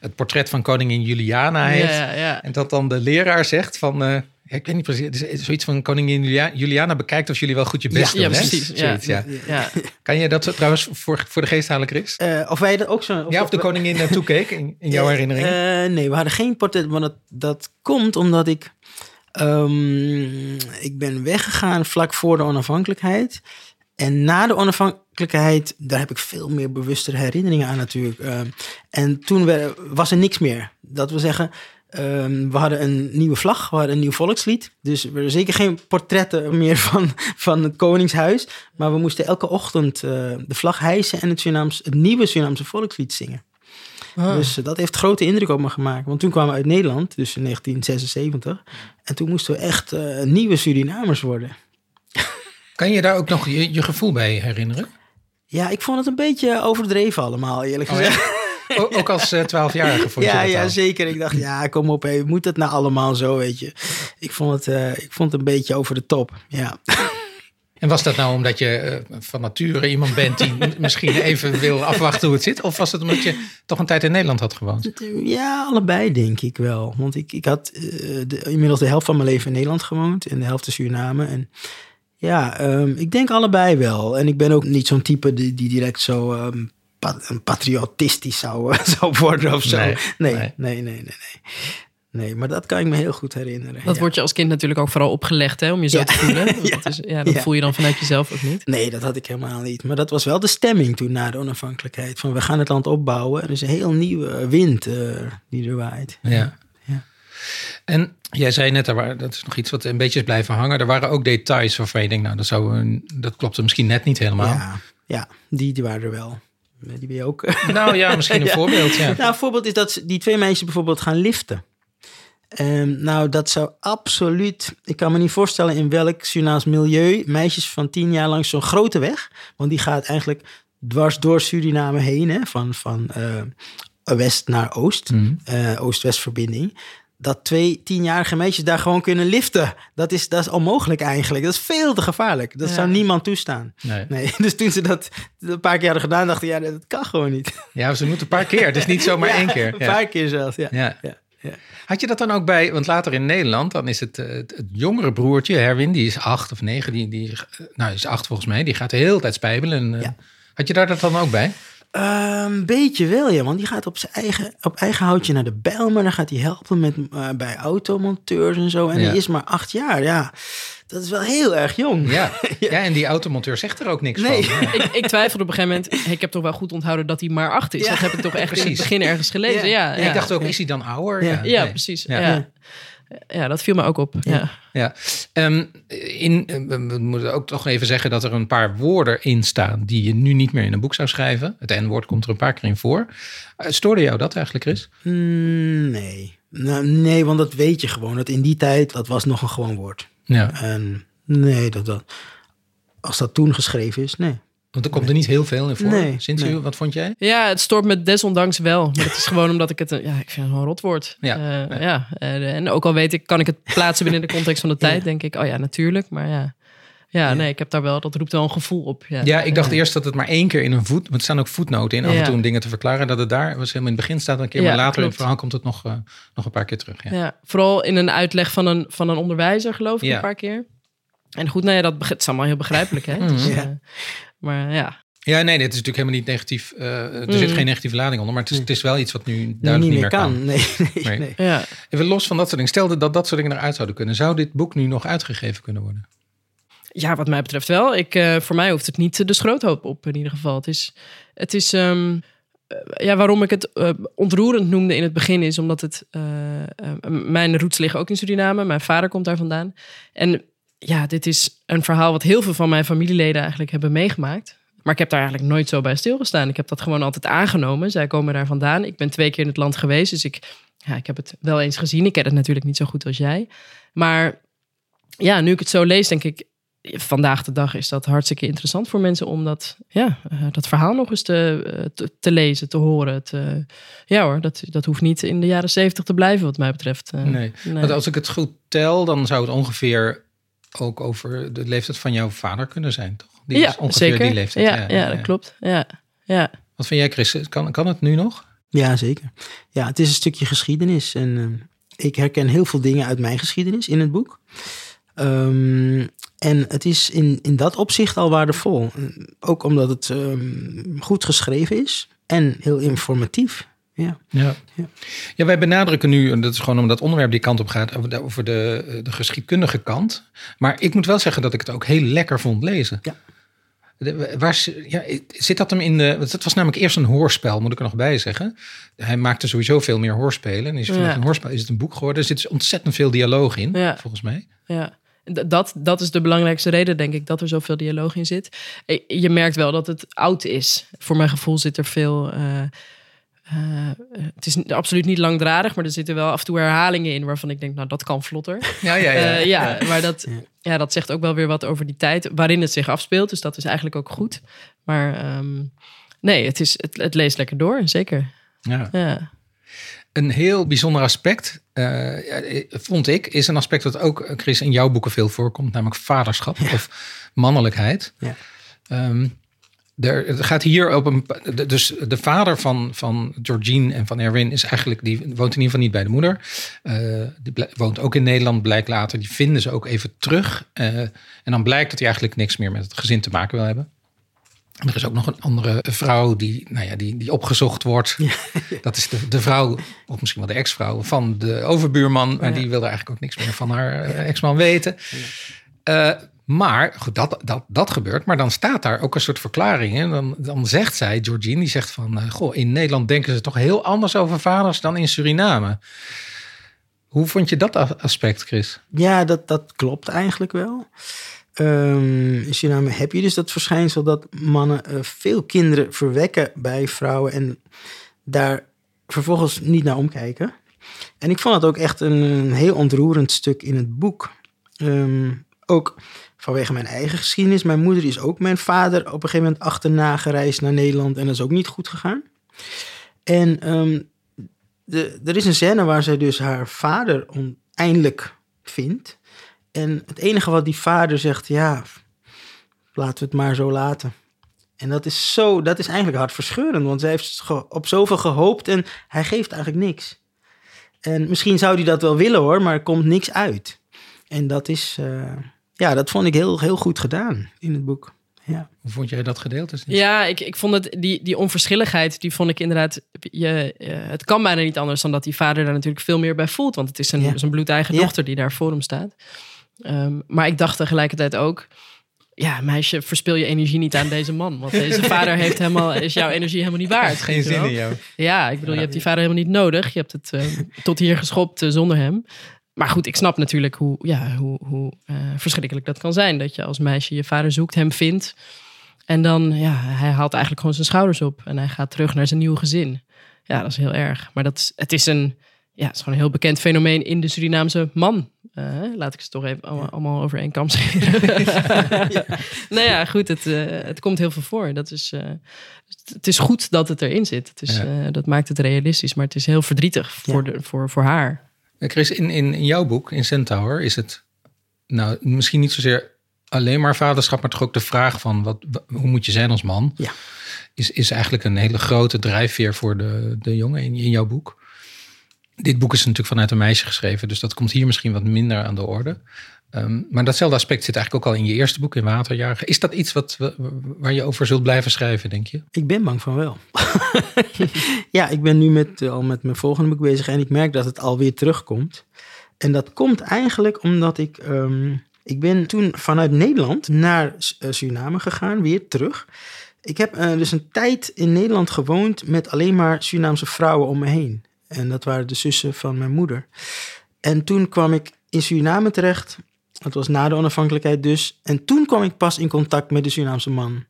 het portret van koningin Juliana heeft. Ja, ja. En dat dan de leraar zegt van. Uh, ja, ik weet niet precies, zoiets van koningin Julia, Juliana bekijkt of jullie wel goed je best ja, doen. Ja, hè? precies. Zoiets, ja. Ja. Kan je dat trouwens voor, voor de geest halen, Chris? Uh, of wij dat ook zo. Of ja, of de koningin naartoe keek in, in jouw herinnering? Uh, nee, we hadden geen portret, maar dat, dat komt omdat ik. Um, ik ben weggegaan vlak voor de onafhankelijkheid. En na de onafhankelijkheid, daar heb ik veel meer bewustere herinneringen aan natuurlijk. Uh, en toen was er niks meer. Dat wil zeggen, um, we hadden een nieuwe vlag, we hadden een nieuw volkslied. Dus er waren zeker geen portretten meer van, van het Koningshuis. Maar we moesten elke ochtend uh, de vlag hijsen en het, het nieuwe Surinaamse volkslied zingen. Ah. Dus uh, dat heeft grote indruk op me gemaakt. Want toen kwamen we uit Nederland, dus in 1976. En toen moesten we echt uh, nieuwe Surinamers worden. Kan je daar ook nog je, je, gevoel bij herinneren? Ja, ik vond het een beetje overdreven allemaal, eerlijk gezegd. Oh, ja? ook, ook als twaalfjarige vond ja, je Ja, al? zeker. Ik dacht, ja, kom op, hé, moet het nou allemaal zo, weet je. Ik vond het, uh, ik vond het een beetje over de top, ja. En was dat nou omdat je uh, van nature iemand bent die misschien even wil afwachten hoe het zit? Of was het omdat je toch een tijd in Nederland had gewoond? Ja, allebei denk ik wel. Want ik, ik had uh, de, inmiddels de helft van mijn leven in Nederland gewoond en de helft in Suriname. En ja, um, ik denk allebei wel. En ik ben ook niet zo'n type die, die direct zo um, pat patriotistisch zou, zou worden of zo. Nee, nee, nee, nee, nee, nee. nee. Nee, maar dat kan ik me heel goed herinneren. Dat ja. wordt je als kind natuurlijk ook vooral opgelegd, hè, om je zo Ja. te voelen. Ja. Dat, is, ja, dat Ja. voel je dan vanuit jezelf ook niet. Nee, dat had ik helemaal niet. Maar dat was wel de stemming toen na de onafhankelijkheid. Van we gaan het land opbouwen. Er is een heel nieuwe wind uh, die er waait. Ja. Ja. En jij zei net, er waren, dat is nog iets wat een beetje is blijven hangen. Er waren ook details waarvan je denkt, nou, dat, zou een, dat klopte misschien net niet helemaal. Ja, ja die, die waren er wel. Die ben je ook. Nou ja, misschien een Ja. voorbeeld. Ja. Nou, een voorbeeld is dat die twee meisjes bijvoorbeeld gaan liften. Ehm, nou, dat zou absoluut. Ik kan me niet voorstellen in welk Surinaams milieu meisjes van tien jaar langs zo'n grote weg. Want die gaat eigenlijk dwars door Suriname heen, hè, van, van eh, west naar oost, Mhm. eh, oost-west verbinding. Dat twee tienjarige meisjes daar gewoon kunnen liften. Dat is, dat is onmogelijk eigenlijk. Dat is veel te gevaarlijk. Dat Ja. zou niemand toestaan. Nee. Nee, dus toen ze dat een paar keer hadden gedaan, dachten ja, dat kan gewoon niet. ja, ze moeten een paar keer. Het is niet zomaar Ja, één keer. Een Ja. paar keer zelfs, ja. Ja. Ja. Had je dat dan ook bij, want later in Nederland, dan is het, eh, het, het jongere broertje, Herwin, die is acht of negen, die, die, eh, nou is acht volgens mij, die gaat de hele tijd spijbelen. En, eh, Ja. Had je daar dat dan ook bij? Een beetje wel, ja. Want die gaat op zijn eigen, op eigen houtje naar de Bijlmer. Dan gaat hij helpen met, eh, bij automonteurs en zo. En Ja. hij is maar acht jaar, ja. Dat is wel heel erg jong. Ja. ja, en die automonteur zegt er ook niks Nee. van. Ja. Ik, ik twijfelde op een gegeven moment. Ik heb toch wel goed onthouden dat hij maar acht is. Ja. Dat heb ik toch echt in het Precies. begin ergens gelezen. Ja. Ja, ja, Ja, ik dacht ook, is hij dan ouder? Ja. Ja, nee. precies. Ja. Ja. Dat viel me ook op. Ja. Ja, Ehm, in, we we moeten ook toch even zeggen dat er een paar woorden in staan die je nu niet meer in een boek zou schrijven. Het N-woord komt er een paar keer in voor. Eh, Stoorde jou dat eigenlijk, Chris? Mm, nee. Nou, nee, want dat weet je gewoon. Dat in die tijd, dat was nog een gewoon woord. Ja, En nee, dat, dat, als dat toen geschreven is, nee. Want er komt er niet heel veel in voor. Nee, Sinds nee. u, wat vond jij? Ja, het stoort me desondanks wel. Maar het is gewoon omdat ik het... een- Ja, ik vind het een rotwoord. Ja. Eh, Ja. ja. Eh, en ook al weet ik, kan ik het plaatsen binnen de context van de tijd. Denk ik, oh ja, natuurlijk. Maar ja. Ja, nee, ik heb daar wel... Dat roept wel een gevoel op. Ja, Ja, ik dacht eerst dat het maar één keer in een voet... Want er staan ook voetnoten in, af en Ja. toe om dingen te verklaren. Dat het daar, was helemaal in het begin staat een keer. Ja, maar later in het verhaal komt het nog, eh, nog een paar keer terug. Ja. Ja, vooral in een uitleg van een, van een onderwijzer, geloof ik, Ja. een paar keer. En goed, nou ja, dat het is allemaal heel begrijpelijk, hè? Dus, Mhm. Maar ja, Ja, nee, dit is natuurlijk helemaal niet negatief. eh, er zit Mm. geen negatieve lading onder, maar het is, het is wel iets wat nu duidelijk niet niet meer kan. Nee, nee, Nee. nee. Ja. Even los van dat soort dingen. Stel dat dat soort dingen eruit zouden kunnen. Zou dit boek nu nog uitgegeven kunnen worden? Ja, wat mij betreft wel. Ik, eh, voor mij hoeft het niet de schroothoop op in ieder geval. Het is, het is ehm, eh, ja, waarom ik het ontroerend noemde in het begin is omdat het mijn roots liggen ook in Suriname. Mijn vader komt daar vandaan. En ja, dit is een verhaal wat heel veel van mijn familieleden eigenlijk hebben meegemaakt. Maar ik heb daar eigenlijk nooit zo bij stilgestaan. Ik heb dat gewoon altijd aangenomen. Zij komen daar vandaan. Ik ben twee keer in het land geweest, dus ik, ja, ik heb het wel eens gezien. Ik ken het natuurlijk niet zo goed als jij. Maar ja, nu ik het zo lees, denk ik, vandaag de dag is dat hartstikke interessant voor mensen om dat, ja, eh, dat verhaal nog eens te, eh, te, te lezen, te horen. Te, ja hoor, dat, dat hoeft niet in de jaren zeventig te blijven, wat mij betreft. Eh, Nee. nee. Want als ik het goed tel, dan zou het ongeveer ook over de leeftijd van jouw vader kunnen zijn, toch? Die ja, is ongeveer zeker. die leeftijd. Ja, ja, dat klopt. Ja, ja. Wat vind jij, Chris? Kan, kan het nu nog? Ja, zeker. Ja, het is een stukje geschiedenis. En eh, ik herken heel veel dingen uit mijn geschiedenis in het boek. Ehm, en het is in, in dat opzicht al waardevol. Ook omdat het ehm, goed geschreven is en heel informatief. Ja. Ja. Ja. ja, wij benadrukken nu, en dat is gewoon omdat het onderwerp die kant op gaat, over de, over de, geschiedkundige kant. Maar ik moet wel zeggen dat ik het ook heel lekker vond lezen. Ja. De- waar, ja, zit dat hem in de. Het was namelijk eerst een hoorspel, moet ik er nog bij zeggen. Hij maakte sowieso veel meer hoorspelen. En is vanuit Ja. een hoorspel is het een boek geworden. Er zit ontzettend veel dialoog in, Ja. volgens mij. Ja, dat, dat is de belangrijkste reden, denk ik, dat er zoveel dialoog in zit. Eh, Je merkt wel dat het oud is. Voor mijn gevoel zit er veel. eh, eh, het is absoluut niet langdradig, maar er zitten wel af en toe herhalingen in waarvan ik denk, nou, dat kan vlotter. Ja, ja, Eh, ja, maar dat, Ja. ja, dat zegt ook wel weer wat over die tijd waarin het zich afspeelt. Dus dat is eigenlijk ook goed. Maar ehm, nee, het, is, het, het leest lekker door, zeker. ja. Ja. Een heel bijzonder aspect, eh, ja, vond ik, is een aspect dat ook, eh, Chris, in jouw boeken veel voorkomt, namelijk vaderschap of mannelijkheid. Ja. Ehm, er, het gaat hier op een. Dus de vader van, van Georgine en van Erwin is eigenlijk. Die woont in ieder geval niet bij de moeder. Eh, die woont ook in Nederland, blijkt later. Die vinden ze ook even terug. Eh, en dan blijkt dat hij eigenlijk niks meer met het gezin te maken wil hebben. En er is ook nog een andere vrouw die, nou ja, die, die opgezocht wordt. Dat is de, de vrouw, of misschien wel de ex-vrouw van de overbuurman. Maar Ja. die wilde eigenlijk ook niks meer van haar eh, ex-man weten. Maar goed, dat, dat, dat gebeurt. Maar dan staat daar ook een soort verklaring. En dan, dan zegt zij, Georgine, die zegt van... eh, goh, in Nederland denken ze toch heel anders over vaders dan in Suriname. Hoe vond je dat aspect, Chris? Ja, dat, dat klopt eigenlijk wel. Ehm, in Suriname heb je dus dat verschijnsel dat mannen eh, veel kinderen verwekken bij vrouwen en daar vervolgens niet naar omkijken. En ik vond het ook echt een, een heel ontroerend stuk in het boek. Ehm, ook vanwege mijn eigen geschiedenis. Mijn moeder is ook mijn vader op een gegeven moment achterna gereisd naar Nederland en dat is ook niet goed gegaan. En ehm, er is een scène waar zij dus haar vader eindelijk vindt. En het enige wat die vader zegt, ja, laten we het maar zo laten. En dat is zo, dat is eigenlijk hartverscheurend, want zij heeft op zoveel gehoopt en hij geeft eigenlijk niks. En misschien zou hij dat wel willen hoor, maar er komt niks uit. En dat is, eh, ja, dat vond ik heel, heel goed gedaan in het boek. Ja, Hoe vond jij dat gedeelte? Ja, ik, ik vond het, die, die onverschilligheid, die vond ik inderdaad, je, eh, het kan bijna niet anders dan dat die vader daar natuurlijk veel meer bij voelt. Want het is zijn, Ja. zijn bloedeigen Ja. dochter die daar voor hem staat. Ehm, maar ik dacht tegelijkertijd ook, ja meisje, verspil je energie niet aan deze man. Want deze vader heeft helemaal, is jouw energie helemaal niet waard. Geen zin in jou. Ja, ik bedoel, je hebt die vader helemaal niet nodig. Je hebt het eh, tot hier geschopt eh, zonder hem. Maar goed, ik snap natuurlijk hoe, ja, hoe, hoe eh, verschrikkelijk dat kan zijn. Dat je als meisje je vader zoekt, hem vindt. En dan, ja, hij haalt eigenlijk gewoon zijn schouders op. En hij gaat terug naar zijn nieuwe gezin. Ja, dat is heel erg. Maar dat, is- het is een, ja, het is gewoon een heel bekend fenomeen in de Surinaamse man. Eh, laat ik ze toch even allemaal, allemaal over één kam scheren. Nou ja, goed, het, eh, het komt heel veel voor. Dat is, het is goed dat het erin zit. Het is, Ja. dat maakt het realistisch, maar het is heel verdrietig voor, de, voor, voor haar. Eh, Chris, in, in, in jouw boek, in Centaur, is het nou misschien niet zozeer alleen maar vaderschap, maar toch ook de vraag van wat, wa- hoe moet je zijn als man? Ja. Is, is eigenlijk een hele grote drijfveer voor de, de jongen in, in jouw boek. Dit boek is natuurlijk vanuit een meisje geschreven, dus dat komt hier misschien wat minder aan de orde. Ehm, maar datzelfde aspect zit eigenlijk ook al in je eerste boek, in Waterjagen. Is dat iets wat, waar je over zult blijven schrijven, denk je? Ik ben bang van wel. ja, ik ben nu met, al met mijn volgende boek bezig en ik merk dat het alweer terugkomt. En dat komt eigenlijk omdat ik... ehm, ik ben toen vanuit Nederland naar eh, Suriname gegaan, weer terug. Ik heb eh, dus een tijd in Nederland gewoond met alleen maar Surinaamse vrouwen om me heen. En dat waren de zussen van mijn moeder. En toen kwam ik in Suriname terecht. Dat was na de onafhankelijkheid dus. En toen kwam ik pas in contact met de Surinaamse man.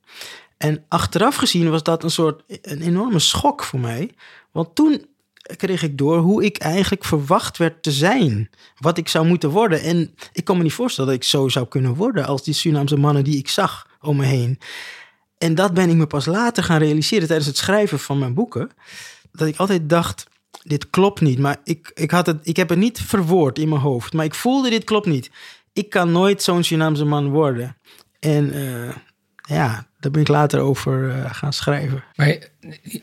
En achteraf gezien was dat een soort een enorme schok voor mij. Want toen kreeg ik door hoe ik eigenlijk verwacht werd te zijn. Wat ik zou moeten worden. En ik kon me niet voorstellen dat ik zo zou kunnen worden als die Surinaamse mannen die ik zag om me heen. En dat ben ik me pas later gaan realiseren tijdens het schrijven van mijn boeken. Dat ik altijd dacht, dit klopt niet. Maar ik, ik, had het, ik heb het niet verwoord in mijn hoofd. Maar ik voelde, dit klopt niet. Ik kan nooit zo'n Surinaamse man worden. En uh, ja, daar ben ik later over uh, gaan schrijven. Maar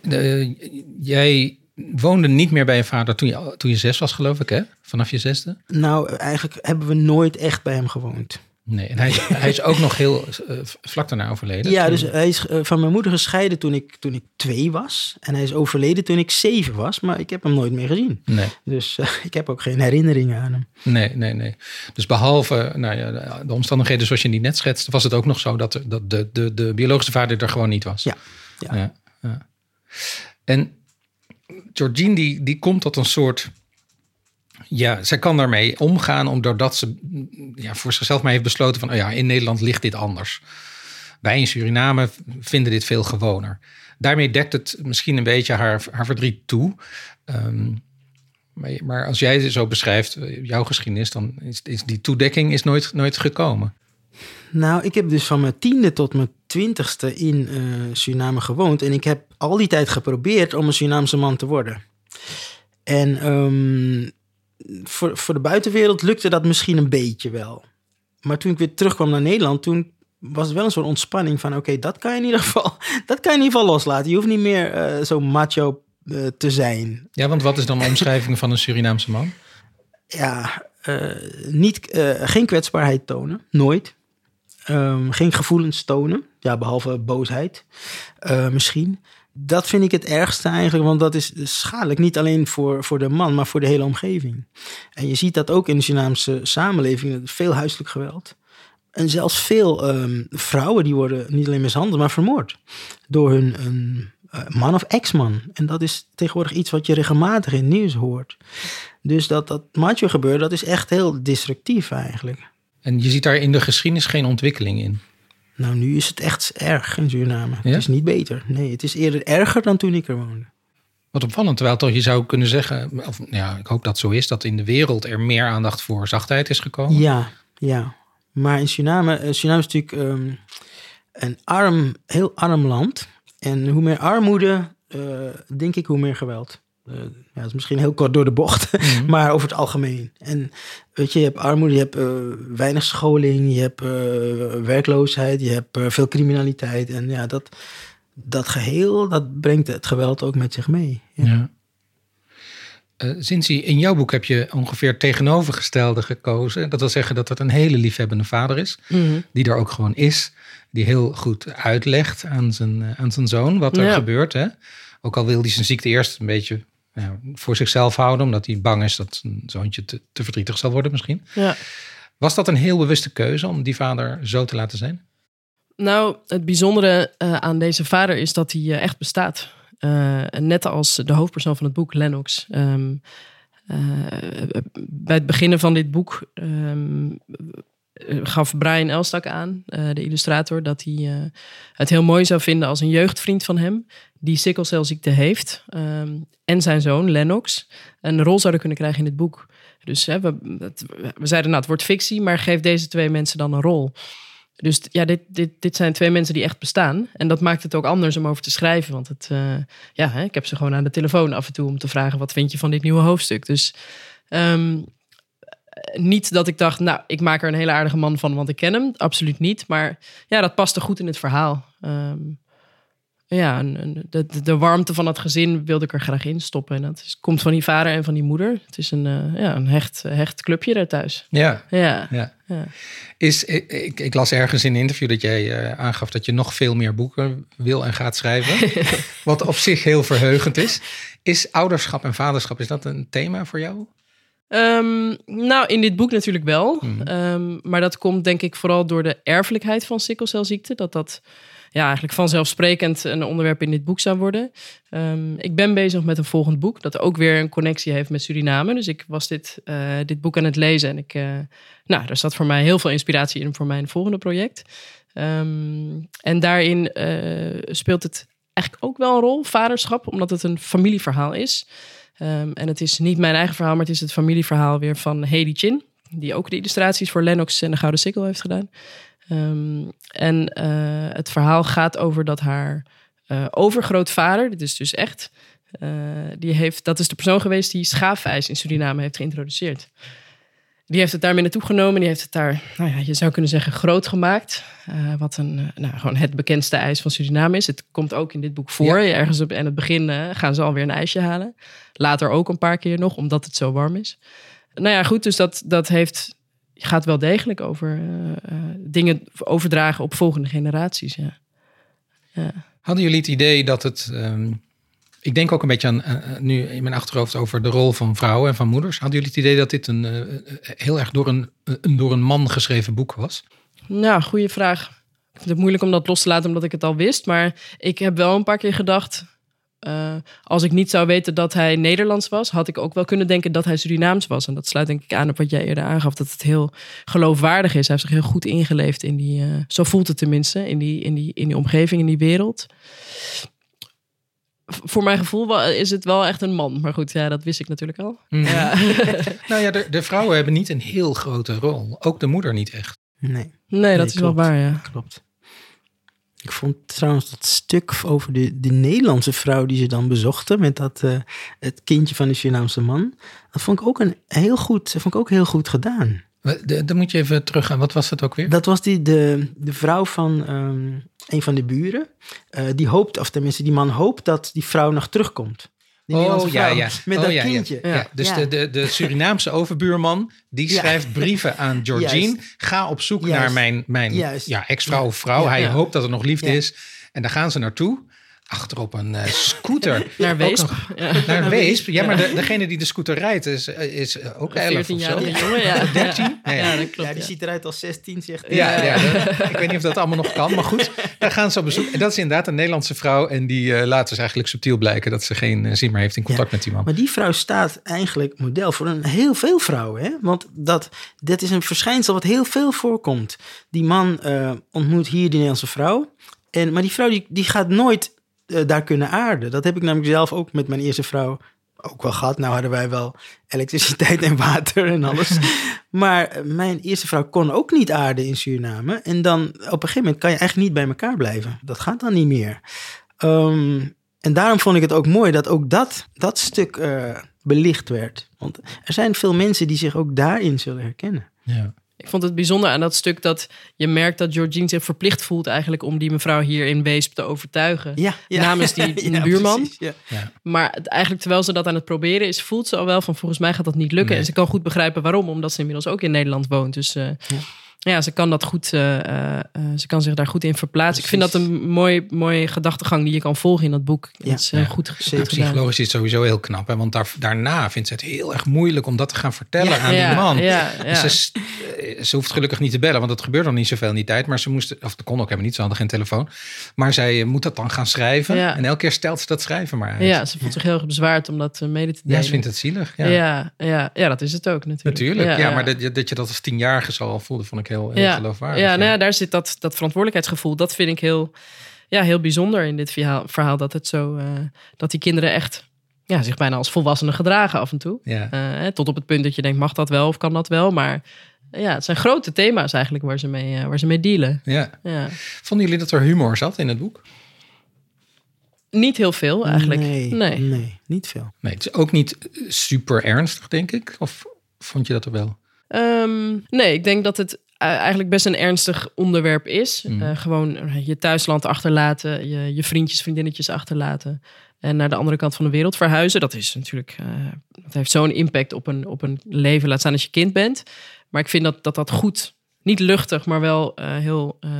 uh, jij woonde niet meer bij je vader toen je, toen je zes was, geloof ik, hè? Vanaf je zesde? Nou, eigenlijk hebben we nooit echt bij hem gewoond. Nee, en hij, hij is ook nog heel uh, vlak daarna overleden. Ja, dus hij is uh, van mijn moeder gescheiden toen ik, toen ik twee was. En hij is overleden toen ik zeven was, maar ik heb hem nooit meer gezien. Nee. Dus uh, ik heb ook geen herinneringen aan hem. Nee, nee, nee. Dus behalve nou ja, de omstandigheden zoals je die net schetst, was het ook nog zo dat, de, dat de, de, de biologische vader er gewoon niet was. Ja. ja. ja, ja. En Georgine die, die komt tot een soort ja, zij kan daarmee omgaan, doordat ze ja, voor zichzelf maar heeft besloten van, oh ja, in Nederland ligt dit anders. Wij in Suriname vinden dit veel gewoner. Daarmee dekt het misschien een beetje haar, haar verdriet toe. Um, maar, als jij zo beschrijft, jouw geschiedenis, dan is, die toedekking is nooit, nooit gekomen. Nou, ik heb dus van mijn tiende tot mijn twintigste in uh, Suriname gewoond. En ik heb al die tijd geprobeerd om een Surinaamse man te worden. En um, voor, voor de buitenwereld lukte dat misschien een beetje wel. Maar toen ik weer terugkwam naar Nederland, toen was het wel een soort ontspanning van... oké, dat kan je in ieder geval dat kan je in ieder geval loslaten. Je hoeft niet meer uh, zo macho uh, te zijn. Ja, want wat is dan de omschrijving van een Surinaamse man? Ja, uh, niet, geen kwetsbaarheid tonen, nooit. Um, geen gevoelens tonen, ja, behalve boosheid misschien dat vind ik het ergste eigenlijk, want dat is schadelijk. Niet alleen voor, voor de man, maar voor de hele omgeving. En je ziet dat ook in de Surinaamse samenleving. Veel huiselijk geweld. En zelfs veel um, vrouwen die worden niet alleen mishandeld, maar vermoord. Door hun uh, man of ex-man. En dat is tegenwoordig iets wat je regelmatig in het nieuws hoort. Dus dat dat macho gebeuren, dat is echt heel destructief eigenlijk. En je ziet daar in de geschiedenis geen ontwikkeling in? Nou, nu is het echt erg in Suriname. Ja? Het is niet beter. Nee, het is eerder erger dan toen ik er woonde. Wat opvallend, terwijl toch je zou kunnen zeggen, of ja, ik hoop dat zo is, dat in de wereld er meer aandacht voor zachtheid is gekomen. Ja, ja. Maar in Suriname, uh, Suriname is natuurlijk um, een arm, heel arm land. En hoe meer armoede, uh, denk ik, hoe meer geweld. Uh, ja, dat is misschien heel kort door de bocht, mm -hmm. maar over het algemeen. En weet je, je hebt armoede, je hebt uh, weinig scholing, je hebt uh, werkloosheid, je hebt veel criminaliteit. En ja, dat, dat geheel, dat brengt het geweld ook met zich mee. Ja. ja. Cincy, in jouw boek heb je ongeveer tegenovergestelde gekozen. Dat wil zeggen dat het een hele liefhebbende vader is, Mhm. mm -hmm. die er ook gewoon is. Die heel goed uitlegt aan zijn, aan zijn zoon wat er ja. gebeurt. Hè? Ook al wil hij zijn ziekte eerst een beetje ja, voor zichzelf houden, omdat hij bang is dat zijn zoontje te, te verdrietig zal worden misschien. Ja. Was dat een heel bewuste keuze om die vader zo te laten zijn? Nou, het bijzondere uh, aan deze vader is dat hij uh, echt bestaat. Uh, net als de hoofdpersoon van het boek, Lennox. Um, bij het beginnen van dit boek um, gaf Brian Elstak aan, de illustrator, dat hij het heel mooi zou vinden als een jeugdvriend van hem, die sikkelcelziekte heeft, um, en zijn zoon Lennox, een rol zouden kunnen krijgen in het boek. Dus hè, we, we zeiden, nou, het wordt fictie, maar geef deze twee mensen dan een rol. Dus ja, dit, dit, dit zijn twee mensen die echt bestaan. En dat maakt het ook anders om over te schrijven. Want het, uh, ja, hè, ik heb ze gewoon aan de telefoon af en toe om te vragen: wat vind je van dit nieuwe hoofdstuk? Dus um, niet dat ik dacht, nou, ik maak er een hele aardige man van, want ik ken hem. Absoluut niet. Maar ja, dat paste goed in het verhaal. Um, ja, een, de, de, warmte van het gezin wilde ik er graag in stoppen. En dat is, komt van die vader en van die moeder. Het is een, eh, ja, een hecht, hecht clubje daar thuis. Ja, Ja, ja. ja. Is, ik, ik, ik las ergens in een interview dat jij eh, aangaf dat je nog veel meer boeken wil en gaat schrijven. wat op zich heel verheugend is. Is ouderschap en vaderschap, is dat een thema voor jou? Ehm, nou, in dit boek natuurlijk wel. Mhm. Ehm, maar dat komt denk ik vooral door de erfelijkheid van sikkelcelziekte. Dat dat ja, eigenlijk vanzelfsprekend een onderwerp in dit boek zou worden. Ehm, ik ben bezig met een volgend boek dat ook weer een connectie heeft met Suriname. Dus ik was dit, eh, dit boek aan het lezen en ik, eh, nou, daar zat voor mij heel veel inspiratie in voor mijn volgende project. Ehm, en daarin eh, speelt het eigenlijk ook wel een rol, vaderschap, omdat het een familieverhaal is. Ehm, en het is niet mijn eigen verhaal, maar het is het familieverhaal weer van Hedy Chin. Die ook de illustraties voor Lennox en de Gouden Sikkel heeft gedaan. Ehm, en eh, het verhaal gaat over dat haar eh, overgrootvader, dit is dus echt, eh, die heeft, dat is de persoon geweest die schaafijs in Suriname heeft geïntroduceerd. Die heeft het daarmee naartoe genomen. Die heeft het daar, nou ja, je zou kunnen zeggen, groot gemaakt. Wat een, nou, gewoon het bekendste ijs van Suriname is. Het komt ook in dit boek voor. Ergens op en het begin gaan ze alweer een ijsje halen. Later ook een paar keer nog, omdat het zo warm is. Nou ja, goed, dus dat, dat heeft, gaat wel degelijk over eh, eh, dingen overdragen op volgende generaties. Ja. Hadden jullie het idee dat het. ehm, ik denk ook een beetje aan eh, nu in mijn achterhoofd over de rol van vrouwen en van moeders. Hadden jullie het idee dat dit een, heel erg door een, een door een man geschreven boek was? Nou, goede vraag. Ik vind het moeilijk om dat los te laten omdat ik het al wist. Maar ik heb wel een paar keer gedacht. Eh, als ik niet zou weten dat hij Nederlands was, had ik ook wel kunnen denken dat hij Surinaams was. En dat sluit denk ik aan op wat jij eerder aangaf, dat het heel geloofwaardig is. Hij heeft zich heel goed ingeleefd in die, eh, zo voelt het tenminste, in die, in, die, in die omgeving, in die wereld. Voor mijn gevoel is het wel echt een man. Maar goed, ja, dat wist ik natuurlijk al. Ja. Nou ja, de, de vrouwen hebben niet een heel grote rol. Ook de moeder niet echt. Nee, Nee, dat is wel waar, ja. klopt. Ik vond trouwens dat stuk over de, de Nederlandse vrouw die ze dan bezochten met dat, eh, het kindje van de Surinaamse man. Dat vond ik ook een heel goed, dat vond ik ook heel goed gedaan. Dan moet je even teruggaan. Wat was dat ook weer? Dat was die, de, de vrouw van ehm, een van de buren. Eh, die hoopt, of tenminste die man hoopt dat die vrouw nog terugkomt. Die Met Oh, dat ja, ja. kindje. Ja, dus. De, de, de Surinaamse overbuurman, die schrijft brieven aan Georgine. Ga op zoek Juist. naar mijn, mijn Juist. ja, ex-vrouw of vrouw. Hij hoopt dat er nog liefde is. En daar gaan ze naartoe. Achter op een eh, scooter. Naar Weesp. nog- Ja. Naar Weesp. Ja, maar de, degene die de scooter rijdt is, eh, is eh, ook 11 of 14 zo. jaar jongen, ja. 13? Ja, Nee. ja, dat klopt. Ja, die ja. ziet eruit als 16, zegt hij. Ja, ja, dat- ik weet niet of dat allemaal nog kan, maar goed. Daar gaan ze op bezoek. En dat is inderdaad een Nederlandse vrouw. En die laat dus eigenlijk subtiel blijken dat ze geen zin meer heeft in contact met die man. Maar die vrouw staat eigenlijk model voor een heel veel vrouwen. Hè? Want dat, dat is een verschijnsel wat heel veel voorkomt. Die man eh, ontmoet hier die Nederlandse vrouw. En, maar die vrouw die, die gaat nooit daar kunnen aarden. Dat heb ik namelijk zelf ook met mijn eerste vrouw ook wel gehad. Nou hadden wij wel elektriciteit en water en alles. maar eh, mijn eerste vrouw kon ook niet aarden in Suriname. En dan op een gegeven moment kan je eigenlijk niet bij elkaar blijven. Dat gaat dan niet meer. Ehm, en daarom vond ik het ook mooi dat ook dat, dat stuk eh, belicht werd. Want er zijn veel mensen die zich ook daarin zullen herkennen. Ja. Ik vond het bijzonder aan dat stuk dat je merkt dat Georgine zich verplicht voelt eigenlijk om die mevrouw hier in Weesp te overtuigen. Ja, ja. Namens die Ja, buurman. precies, ja. Maar het, eigenlijk terwijl ze dat aan het proberen is, voelt ze al wel van volgens mij gaat dat niet lukken. Nee. En ze kan goed begrijpen waarom, omdat ze inmiddels ook in Nederland woont. Dus eh, ja. ze kan dat goed, eh, eh, eh, ze kan zich daar goed in verplaatsen. Ik vind dat een mooi, mooie gedachtegang die je kan volgen in dat boek. Ja. dat is Ja. goed, goed. Psychologisch is het sowieso heel knap. Hè? Want daar, daarna vindt ze het heel erg moeilijk om dat te gaan vertellen Ja. aan ja, die man. Ja, ja. Dus Ze, ze hoeft gelukkig niet te bellen, want dat gebeurt nog niet zoveel in die tijd. Maar ze moest, of dat kon ook helemaal niet, ze hadden geen telefoon. Maar zij moet dat dan gaan schrijven. Ja. En elke keer stelt ze dat schrijven maar uit. ja, ze voelt zich heel erg bezwaard om dat mede te Ja, delen. ze vindt het zielig. Ja, Ja, ja, ja, dat is het ook natuurlijk. natuurlijk. Ja, maar dat, je- dat je dat als tienjarige zo al voelde, vond ik heel, heel ja. geloofwaardig. Ja, nou ja, daar zit dat, dat verantwoordelijkheidsgevoel. Dat vind ik heel, ja, heel bijzonder in dit verhaal, verhaal dat het zo, eh, dat die kinderen echt ja, zich bijna als volwassenen gedragen af en toe. Ja. Eh, hè, tot op het punt dat je denkt, mag dat wel of kan dat wel? Maar ja, het zijn grote thema's eigenlijk waar ze mee, eh, waar ze mee dealen. Ja. Ja. Vonden jullie dat er humor zat in het boek? Niet heel veel eigenlijk. Nee, nee. nee, niet veel. Nee, het is ook niet super ernstig, denk ik. Of vond je dat er wel? Ehm, nee, ik denk dat het eigenlijk best een ernstig onderwerp is. Mhm. Eh, gewoon je thuisland achterlaten, je, je vriendjes, vriendinnetjes achterlaten. En naar de andere kant van de wereld verhuizen. Dat is natuurlijk, eh, dat heeft zo'n impact op een, op een leven. Laat staan als je kind bent. Maar ik vind dat dat, dat goed, niet luchtig, maar wel eh, heel eh,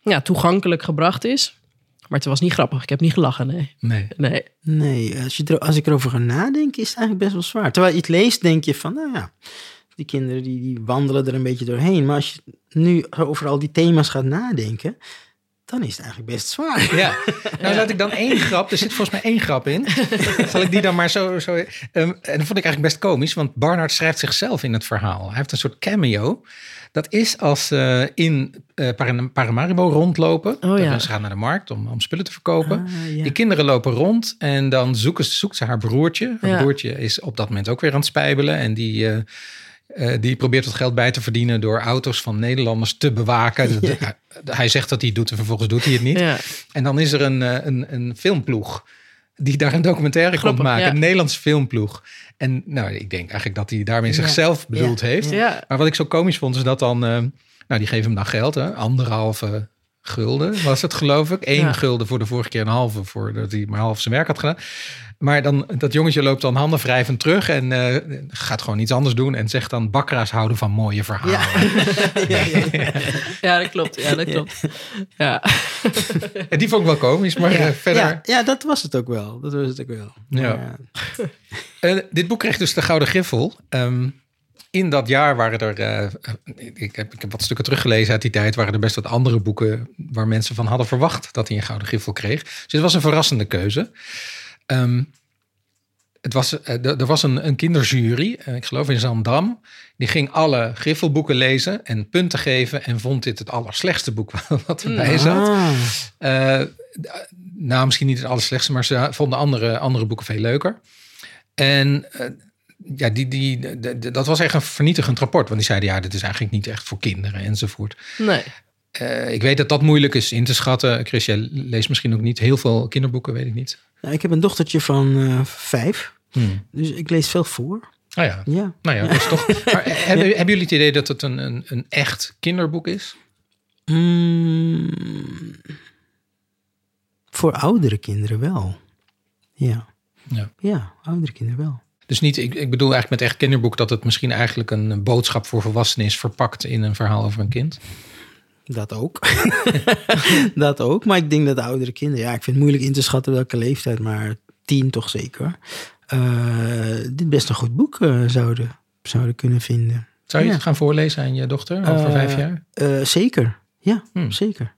ja, toegankelijk gebracht is. Maar het was niet grappig. Ik heb niet gelachen, nee. Nee. Nee, Nee, als, je er, als ik erover ga nadenken, is het eigenlijk best wel zwaar. Terwijl je het leest, denk je van, nou ja, die kinderen die, die wandelen er een beetje doorheen. Maar als je nu over al die thema's gaat nadenken, dan is het eigenlijk best zwaar. Ja, nou laat ik dan één grap. Er zit volgens mij één grap in. Zal ik die dan maar zo. zo ehm, en dat vond ik eigenlijk best komisch, want Barnard schrijft zichzelf in het verhaal. Hij heeft een soort cameo. Dat is als ze in eh, Paran- Paramaribo rondlopen. Oh ja. Ze gaan naar de markt om, om spullen te verkopen. Ah, ja. Die kinderen lopen rond en dan zoeken, ze- zoekt ze haar broertje. Haar Ja. broertje is op dat moment ook weer aan het spijbelen. En die, eh, eh, die probeert wat geld bij te verdienen door auto's van Nederlanders te bewaken. Hij- Hij zegt dat hij het doet en vervolgens doet hij het niet. ja. En dan is er een, eh, een, een filmploeg die daar een documentaire komt maken. ja. Een Nederlandse filmploeg. En nou, ik denk eigenlijk dat hij daarmee zichzelf bedoeld heeft. Maar wat ik zo komisch vond, is dat dan... eh, nou, die geven hem dan geld, hè? Anderhalve gulden was het, geloof ik. Eén Ja. gulden voor de vorige keer een halve, voor dat hij maar half zijn werk had gedaan. Maar dan, dat jongetje loopt dan handen wrijvend terug en eh, gaat gewoon iets anders doen. En zegt dan, bakkeraars houden van mooie verhalen. Ja. ja, ja, dat klopt. Ja, dat klopt. Ja. En die vond ik wel komisch, maar eh, verder... Ja, ja, dat was het ook wel. Dat was het ook wel. Ja. Eh, dit boek kreeg dus de Gouden Griffel. Ehm, in dat jaar waren er, eh, ik, heb, ik heb wat stukken teruggelezen uit die tijd, waren er best wat andere boeken waar mensen van hadden verwacht dat hij een Gouden Griffel kreeg. Dus het was een verrassende keuze. Ehm, het was, eh, er was een, een kinderjury, eh, ik geloof in Zandam, die ging alle Griffelboeken lezen en punten geven en vond dit het allerslechtste boek wat erbij zat. Ah, Eh, nou, misschien niet het allerslechtste, maar ze vonden andere, andere boeken veel leuker. En eh, ja, die, die, de- de- dat was echt een vernietigend rapport. Want die zeiden, ja, dit is eigenlijk niet echt voor kinderen enzovoort. Nee. Eh, ik weet dat dat moeilijk is in te schatten. Chris, jij leest misschien ook niet heel veel kinderboeken, weet ik niet. nou, ik heb een dochtertje van eh, vijf. Hmm. Dus ik lees veel voor. Ah ja, Ja. nou ja, dat is toch... Maar hebben, hebben jullie het idee dat het een, een, een echt kinderboek is? Mm, voor oudere kinderen wel. Ja. Ja. Ja, oudere kinderen wel. Dus niet, ik, ik bedoel eigenlijk met echt kinderboek... dat het misschien eigenlijk een boodschap voor volwassenen is... verpakt in een verhaal over een kind. Dat ook. dat ook. Maar ik denk dat de oudere kinderen... Ja, ik vind het moeilijk in te schatten welke leeftijd. Maar tien toch zeker. eh, dit best een goed boek eh, zouden, zouden kunnen vinden. Zou je Ja. het gaan voorlezen aan je dochter over vijf jaar? Eh, zeker. Ja, Hmm. zeker.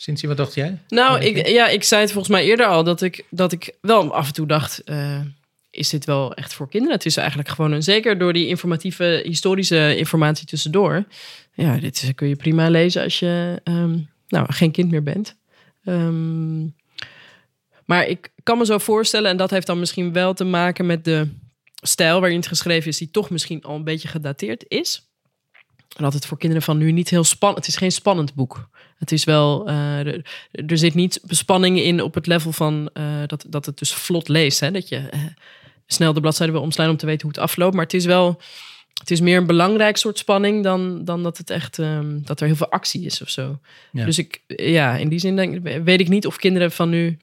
Cindy, wat dacht jij? Nou, ik, ja, ik zei het volgens mij eerder al dat ik, dat ik wel af en toe dacht: eh, is dit wel echt voor kinderen? Het is eigenlijk gewoon een, zeker door die informatieve, historische informatie tussendoor. Ja, dit kun je prima lezen als je ehm, nou, geen kind meer bent. Ehm, maar ik kan me zo voorstellen, en dat heeft dan misschien wel te maken met de stijl waarin het geschreven is, die toch misschien al een beetje gedateerd is. En dat het voor kinderen van nu niet heel spannend. Het is geen spannend boek. Het is wel. eh, er, er zit niet bespanning in op het level van eh, dat, dat het dus vlot leest. Hè? Dat je eh, snel de bladzijde wil omslaan om te weten hoe het afloopt. Maar het is wel. Het is meer een belangrijk soort spanning dan, dan dat het echt ehm, dat er heel veel actie is of zo. Ja. Dus ik, ja, in die zin denk, weet ik niet of kinderen van nu.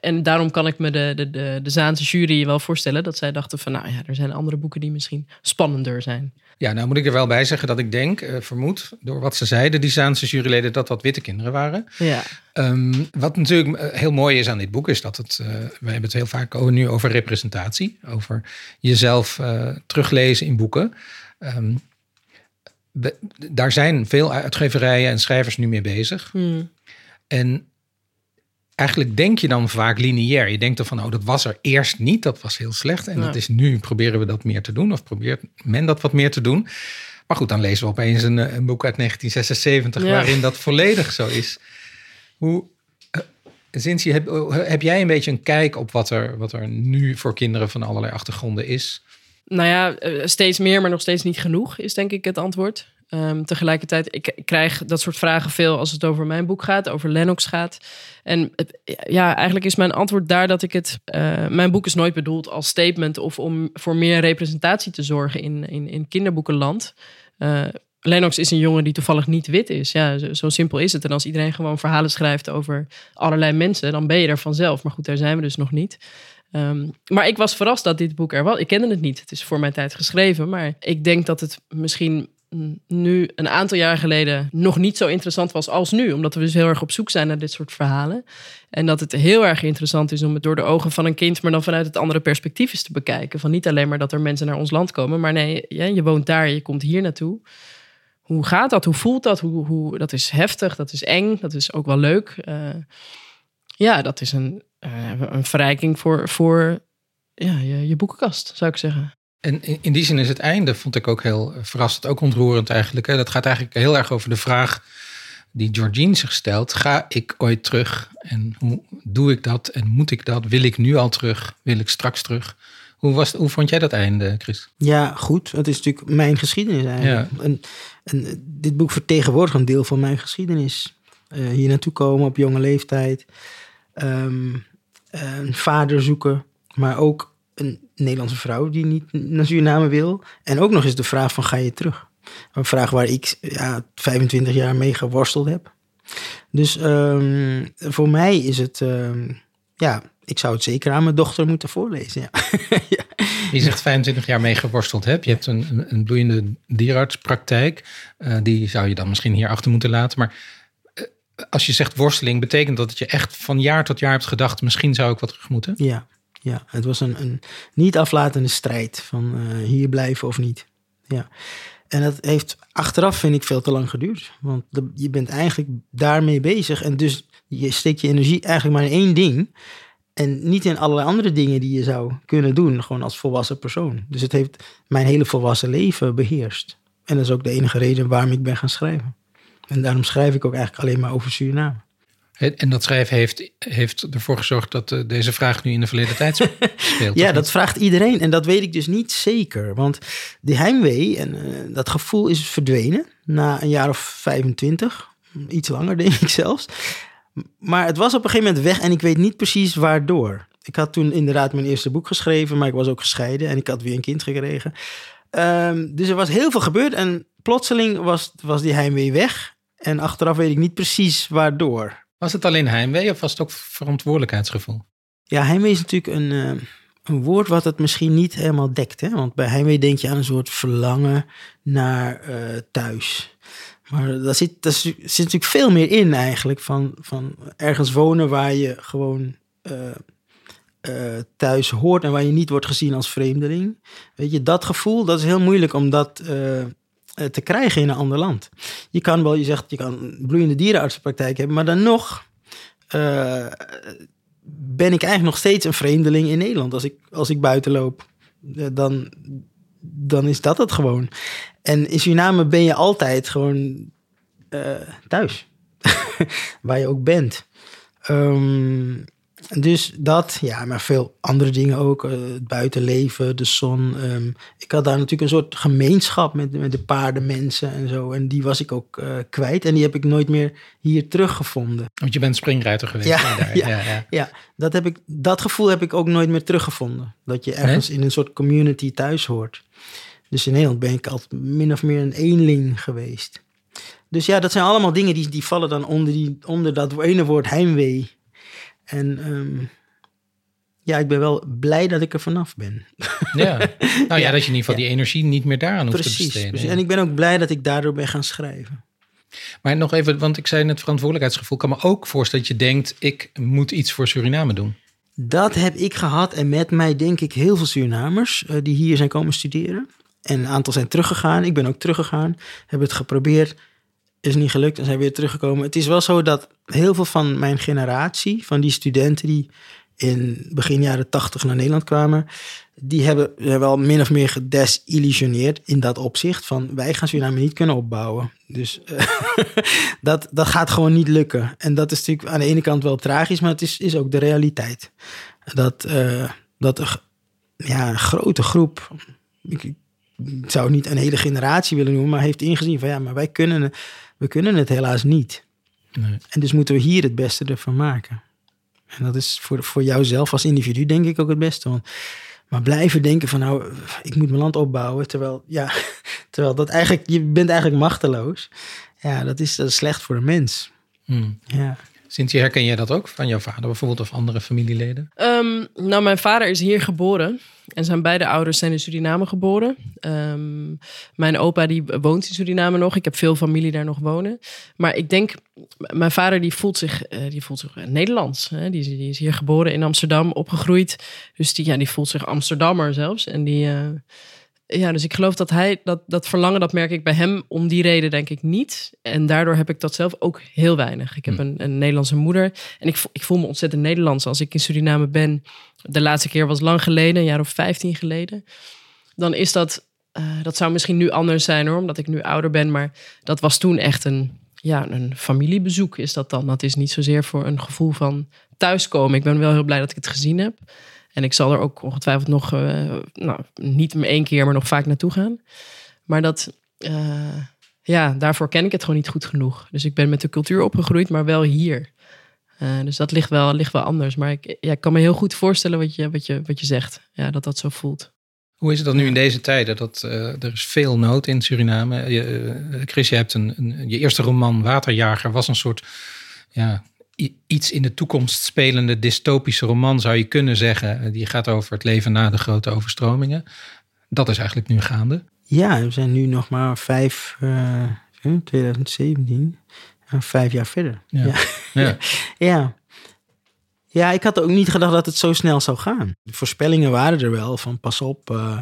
En daarom kan ik me de, de, de, de Zaanse jury wel voorstellen dat zij dachten van, nou ja, er zijn andere boeken die misschien spannender zijn. Ja, nou moet ik er wel bij zeggen dat ik denk, eh, vermoed, door wat ze zeiden, die Zaanse juryleden, dat dat witte kinderen waren. Ja, Ehm, wat natuurlijk eh, heel mooi is aan dit boek, is dat het, eh, we hebben het heel vaak over, nu over representatie, over jezelf teruglezen in boeken. Ehm, we- daar zijn veel uitgeverijen en schrijvers nu mee bezig. Hmm. En eigenlijk denk je dan vaak lineair. Je denkt dan van, oh, dat was er eerst niet. Dat was heel slecht. En Ja. dat is nu, proberen we dat meer te doen. Of probeert men dat wat meer te doen. Maar goed, dan lezen we opeens een, eh, een boek uit 1976... Ja. waarin dat volledig zo is. Hoe, Zinzi, heb, heb jij een beetje een kijk op wat er, wat er nu voor kinderen van allerlei achtergronden is? Nou ja, eh, steeds meer, maar nog steeds niet genoeg, is denk ik het antwoord. Ehm, tegelijkertijd, ik, krijg dat soort vragen veel als het over mijn boek gaat, over Lennox gaat. En ja, eigenlijk is mijn antwoord daar dat ik het. eh, mijn boek is nooit bedoeld als statement of om voor meer representatie te zorgen in, in, in kinderboekenland. Eh, Lennox is een jongen die toevallig niet wit is. Ja, zo, simpel is het. En als iedereen gewoon verhalen schrijft over allerlei mensen, dan ben je er vanzelf. Maar goed, daar zijn we dus nog niet. Ehm, maar ik was verrast dat dit boek er was. Ik kende het niet. Het is voor mijn tijd geschreven. Maar ik denk dat het misschien nu een aantal jaar geleden nog niet zo interessant was als nu. Omdat we dus heel erg op zoek zijn naar dit soort verhalen. En dat het heel erg interessant is om het door de ogen van een kind, maar dan vanuit het andere perspectief eens te bekijken. Van niet alleen maar dat er mensen naar ons land komen, maar nee, je woont daar, je komt hier naartoe. Hoe gaat dat? Hoe voelt dat? Hoe, hoe, dat is heftig, dat is eng, dat is ook wel leuk. Eh, ja, dat is een, eh, een verrijking voor, voor ja, je, je boekenkast, zou ik zeggen. En in, die zin is het einde, vond ik ook heel eh, verrassend, ook ontroerend eigenlijk. Hè. Dat gaat eigenlijk heel erg over de vraag die Georgine zich stelt. Ga ik ooit terug? En hoe doe ik dat? En moet ik dat? Wil ik nu al terug? Wil ik straks terug? Hoe, was, hoe vond jij dat einde, Chris? Ja, goed. Het is natuurlijk mijn geschiedenis eigenlijk. En, en dit boek vertegenwoordigt een deel van mijn geschiedenis. Eh, hier naartoe komen op jonge leeftijd. Ehm, een vader zoeken. Maar ook een Nederlandse vrouw die niet naar Suriname wil. En ook nog eens de vraag van ga je terug? Een vraag waar ik ja, 25 jaar mee geworsteld heb. Dus ehm, voor mij is het... ehm, ja, ik zou het zeker aan mijn dochter moeten voorlezen. Ja. ja. Je zegt 25 jaar mee geworsteld hebt. Je hebt een, een, een bloeiende dierartspraktijk. Uh, die zou je dan misschien hier achter moeten laten. Maar uh, als je zegt worsteling, betekent dat dat je echt van jaar tot jaar hebt gedacht... misschien zou ik wat terug moeten? Ja, ja. het was een, een niet aflatende strijd van uh, hier blijven of niet. Ja. En dat heeft achteraf, vind ik, veel te lang geduurd. Want je bent eigenlijk daarmee bezig. En dus je steekt je energie eigenlijk maar in één ding. En niet in allerlei andere dingen die je zou kunnen doen, gewoon als volwassen persoon. Dus het heeft mijn hele volwassen leven beheerst. En dat is ook de enige reden waarom ik ben gaan schrijven. En daarom schrijf ik ook eigenlijk alleen maar over Suriname. En dat schrijven heeft, heeft ervoor gezorgd dat uh, deze vraag nu in de verleden tijd speelt? ja, dat vraagt iedereen. En dat weet ik dus niet zeker. Want die heimwee en uh, dat gevoel is verdwenen na een jaar of 25. Iets langer, denk ik zelfs. Maar het was op een gegeven moment weg en ik weet niet precies waardoor. Ik had toen inderdaad mijn eerste boek geschreven, maar ik was ook gescheiden en ik had weer een kind gekregen. Um, dus er was heel veel gebeurd en plotseling was, was die heimwee weg. En achteraf weet ik niet precies waardoor. Was het alleen heimwee of was het ook verantwoordelijkheidsgevoel? Ja, heimwee is natuurlijk een, uh, een woord wat het misschien niet helemaal dekt. Hè? Want bij heimwee denk je aan een soort verlangen naar uh, thuis. Maar daar zit, daar zit natuurlijk veel meer in eigenlijk. Van, van ergens wonen waar je gewoon uh, thuis hoort en waar je niet wordt gezien als vreemdeling. Weet je, dat gevoel, dat is heel moeilijk om dat te krijgen in een ander land. Je kan wel, je zegt, je kan bloeiende dierenartsenpraktijk hebben, maar dan nog ben ik eigenlijk nog steeds een vreemdeling in Nederland. Als ik, als ik buiten loop, dan, dan is dat het gewoon. En in Suriname ben je altijd gewoon thuis. Waar je ook bent. Um, dus dat, ja, maar veel andere dingen ook. Uh, het buitenleven, de zon. Um, ik had daar natuurlijk een soort gemeenschap met, met de paardenmensen en zo. En die was ik ook uh, kwijt. En die heb ik nooit meer hier teruggevonden. Want je bent springruiter geweest. Ja, daar. ja, ja, ja. ja. Dat, heb ik, dat gevoel heb ik ook nooit meer teruggevonden. Dat je ergens nee? in een soort community thuis hoort. Dus in Nederland ben ik altijd min of meer een eenling geweest. Dus ja, dat zijn allemaal dingen die, die vallen dan onder, die, onder dat ene woord heimwee. En um, ja, ik ben wel blij dat ik er vanaf ben. Ja, nou ja, ja dat je in ieder geval die energie niet meer daaraan hoeft precies, te besteden. Precies. En ik ben ook blij dat ik daardoor ben gaan schrijven. Maar nog even, want ik zei net verantwoordelijkheidsgevoel. Kan me ook voorstellen dat je denkt, ik moet iets voor Suriname doen. Dat heb ik gehad en met mij denk ik heel veel Surinamers uh, die hier zijn komen studeren. En een aantal zijn teruggegaan. Ik ben ook teruggegaan. Hebben het geprobeerd. Is niet gelukt en zijn weer teruggekomen. Het is wel zo dat heel veel van mijn generatie, van die studenten die in begin jaren tachtig naar Nederland kwamen, die hebben wel min of meer gedesillusioneerd in dat opzicht. Van wij gaan Suriname niet kunnen opbouwen. Dus uh, dat, dat gaat gewoon niet lukken. En dat is natuurlijk aan de ene kant wel tragisch, maar het is, is ook de realiteit. Dat, uh, dat een, ja, een grote groep, ik, ik zou niet een hele generatie willen noemen, maar heeft ingezien van ja, maar wij kunnen, we kunnen het helaas niet. Nee. En dus moeten we hier het beste ervan maken. En dat is voor, voor jouzelf als individu denk ik ook het beste. Want, maar blijven denken van nou, ik moet mijn land opbouwen. Terwijl, ja, terwijl dat eigenlijk, je bent eigenlijk machteloos. Ja, dat is, dat is slecht voor een mens. Hmm. Ja. Cynthia, herken jij dat ook van jouw vader bijvoorbeeld of andere familieleden? Ehm, nou, mijn vader is hier geboren. En zijn beide ouders zijn in Suriname geboren. Ehm, mijn opa die woont in Suriname nog. Ik heb veel familie daar nog wonen. Maar ik denk, mijn vader die voelt zich, eh, die voelt zich eh, Nederlands. Hè? Die, is, die is hier geboren in Amsterdam, opgegroeid. Dus die, ja, die voelt zich Amsterdammer zelfs. En die, eh, ja, dus ik geloof dat hij, dat, dat verlangen, dat merk ik bij hem om die reden denk ik niet. En daardoor heb ik dat zelf ook heel weinig. Ik heb Hm. een, een Nederlandse moeder. En ik, ik voel me ontzettend Nederlands als ik in Suriname ben. De laatste keer was lang geleden, een jaar of 15 geleden. Dan is dat, eh, dat zou misschien nu anders zijn hoor, omdat ik nu ouder ben. Maar dat was toen echt een, ja, een familiebezoek is dat dan. Dat is niet zozeer voor een gevoel van thuiskomen. Ik ben wel heel blij dat ik het gezien heb. En ik zal er ook ongetwijfeld nog, eh, nou, niet maar één keer, maar nog vaak naartoe gaan. Maar dat, eh, ja, daarvoor ken ik het gewoon niet goed genoeg. Dus ik ben met de cultuur opgegroeid, maar wel hier. Eh, dus dat ligt wel, ligt wel anders. Maar ik, ja, ik kan me heel goed voorstellen wat je, wat je, wat je zegt. Ja, dat dat zo voelt. Hoe is het dan nu in deze tijden? Dat, eh, er is veel nood in Suriname. Je, Chris, je hebt een, een, je eerste roman, Waterjager, was een soort ja, iets in de toekomst spelende dystopische roman, zou je kunnen zeggen. Eh, Die gaat over het leven na de grote overstromingen. Dat is eigenlijk nu gaande. ja, we zijn nu nog maar vijf, eh, 2017, eh, vijf jaar verder. Ja. ja. Ja. Ja. Ja, ik had ook niet gedacht dat het zo snel zou gaan. De voorspellingen waren er wel van pas op, eh,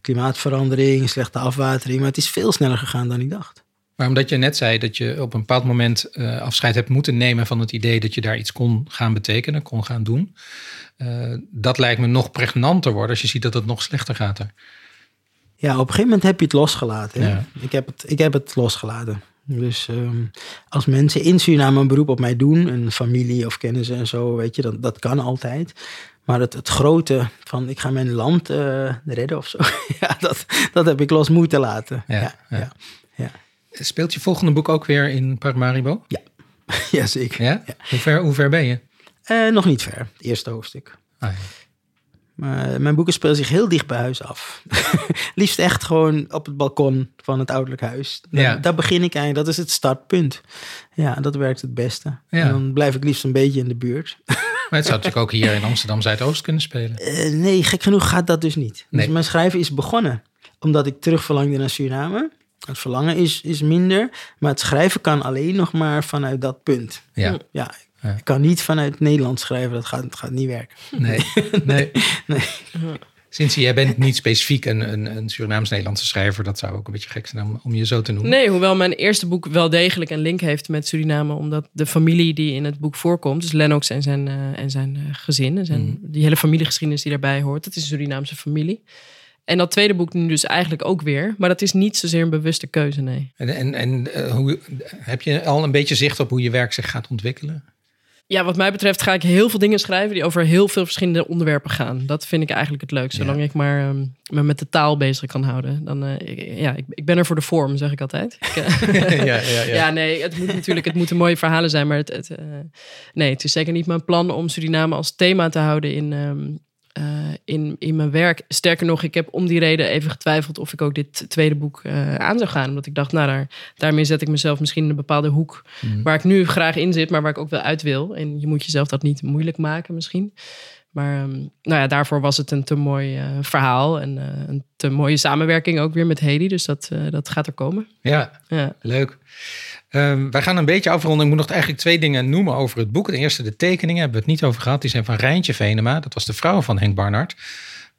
klimaatverandering, slechte afwatering. Maar het is veel sneller gegaan dan ik dacht. Maar omdat je net zei dat je op een bepaald moment eh, afscheid hebt moeten nemen van het idee dat je daar iets kon gaan betekenen, kon gaan doen. eh, dat lijkt me nog pregnanter worden als je ziet dat het nog slechter gaat er. Ja, op een gegeven moment heb je het losgelaten. hè. Ja. Ik, heb het, ik heb het losgelaten. Dus ehm, als mensen in Suriname een beroep op mij doen, een familie of kennissen en zo, weet je, dat, dat kan altijd. Maar het, het grote van ik ga mijn land eh, redden of zo, ja, dat, dat heb ik los moeten laten. Ja, Ja, ja. Ja. ja. Speelt je volgende boek ook weer in Paramaribo? ja zeker. Ja? Hoe, ver, hoe ver ben je? Eh, nog niet ver, het eerste hoofdstuk. Ah, ja. Maar mijn boeken spelen zich heel dicht bij huis af. Liefst echt gewoon op het balkon van het ouderlijk huis. Daar, Ja. daar begin ik eigenlijk, dat is het startpunt. Ja, dat werkt het beste. Ja. En dan blijf ik liefst een beetje in de buurt. Maar het zou natuurlijk ook hier in Amsterdam Zuidoost kunnen spelen. Eh, nee, gek genoeg gaat dat dus niet. Nee. Dus mijn schrijven is begonnen omdat ik terug verlangde naar Suriname. Het verlangen is, is minder, maar het schrijven kan alleen nog maar vanuit dat punt. Ja, Ja, Ja. ik kan niet vanuit Nederland schrijven, dat gaat, dat gaat niet werken. nee. nee. Nee. Sinds jij bent niet specifiek een, een, een Surinaams-Nederlandse schrijver. Dat zou ook een beetje gek zijn om, om je zo te noemen. Nee, hoewel mijn eerste boek wel degelijk een link heeft met Suriname. Omdat de familie die in het boek voorkomt, dus Lennox en zijn, eh, en zijn eh, gezin, en zijn, die hele familiegeschiedenis die daarbij hoort, dat is een Surinaamse familie. En dat tweede boek nu dus eigenlijk ook weer. Maar dat is niet zozeer een bewuste keuze, nee. En, en, en eh, hoe, heb je al een beetje zicht op hoe je werk zich gaat ontwikkelen? Ja, wat mij betreft ga ik heel veel dingen schrijven die over heel veel verschillende onderwerpen gaan. Dat vind ik eigenlijk het leukste. Zolang ik maar ehm, me met de taal bezig kan houden. Dan, eh, ik- ja, ik, ik ben er voor de vorm, zeg ik altijd. Eh, ja, ja, Ja, nee, het moet natuurlijk, het moeten mooie verhalen zijn, maar het, het, nee, het is zeker niet mijn plan om Suriname als thema te houden in, ehm, eh, in, in mijn werk. Sterker nog, ik heb om die reden even getwijfeld of ik ook dit tweede boek eh, aan zou gaan. Omdat ik dacht, nou, daar, daarmee zet ik mezelf misschien in een bepaalde hoek Hmm. waar ik nu graag in zit, maar waar ik ook wel uit wil. En je moet jezelf dat niet moeilijk maken misschien. Maar ehm, nou ja, daarvoor was het een te mooi eh, verhaal en een te mooie samenwerking ook weer met Hedy. Dus dat, dat gaat er komen. ja, Ja. leuk. Ehm, wij gaan een beetje afronden. Ik moet nog eigenlijk twee dingen noemen over het boek. Ten eerste de tekeningen hebben we het niet over gehad. Die zijn van Rijntje Venema. Dat was de vrouw van Henk Barnard.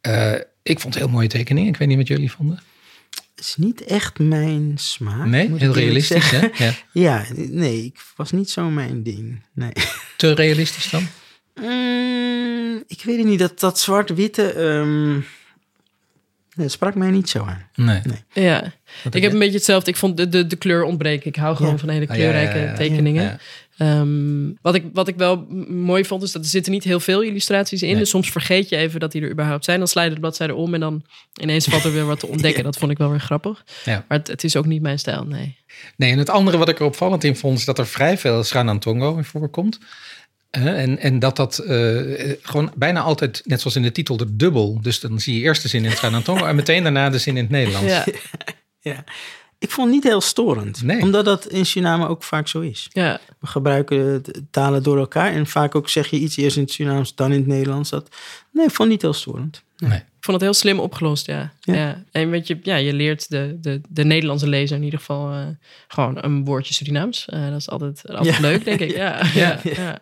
Eh, ik vond heel mooie tekeningen. Ik weet niet wat jullie vonden. Het is niet echt mijn smaak. Nee, heel realistisch hè? Ja. Ja, nee, ik was niet zo mijn ding. Nee. Te realistisch dan? Mm, ik weet het niet, dat, dat zwart-witte... ehm, Het sprak mij niet zo aan. Nee. Ja, ik heb een beetje hetzelfde. Ik vond de, de, de kleur ontbreken. Ik hou gewoon Ja. van hele Ah, ja, ja, kleurrijke tekeningen. Ja. Ehm, wat, ik, wat ik wel mooi vond, is dat er zitten niet heel veel illustraties in. Nee. Dus soms vergeet je even dat die er überhaupt zijn. Dan sla je de bladzijde om en dan ineens valt er weer wat te ontdekken. Dat vond ik wel weer grappig. Ja. Maar het, het is ook niet mijn stijl, nee. Nee, en het andere wat ik er opvallend in vond, is dat er vrij veel Sranantongo in voorkomt. Eh, en, en dat dat eh, gewoon bijna altijd, net zoals in de titel, de dubbel. Dus dan zie je eerst de zin in het Sranantongo en meteen daarna de zin in het Nederlands. Ja, Ja. Ik vond het niet heel storend. Nee. Omdat dat in Suriname ook vaak zo is. ja. We gebruiken talen door elkaar. En vaak ook zeg je iets eerst in het Surinaams, dan in het Nederlands. Dat, nee, ik vond het niet heel storend. Nee. Ik vond het heel slim opgelost, ja. Ja. ja. En weet je, ja, je leert de, de, de Nederlandse lezer in ieder geval eh, gewoon een woordje Surinaams. Eh, dat is altijd, altijd Ja. leuk, denk ik. Ja, ja. ja.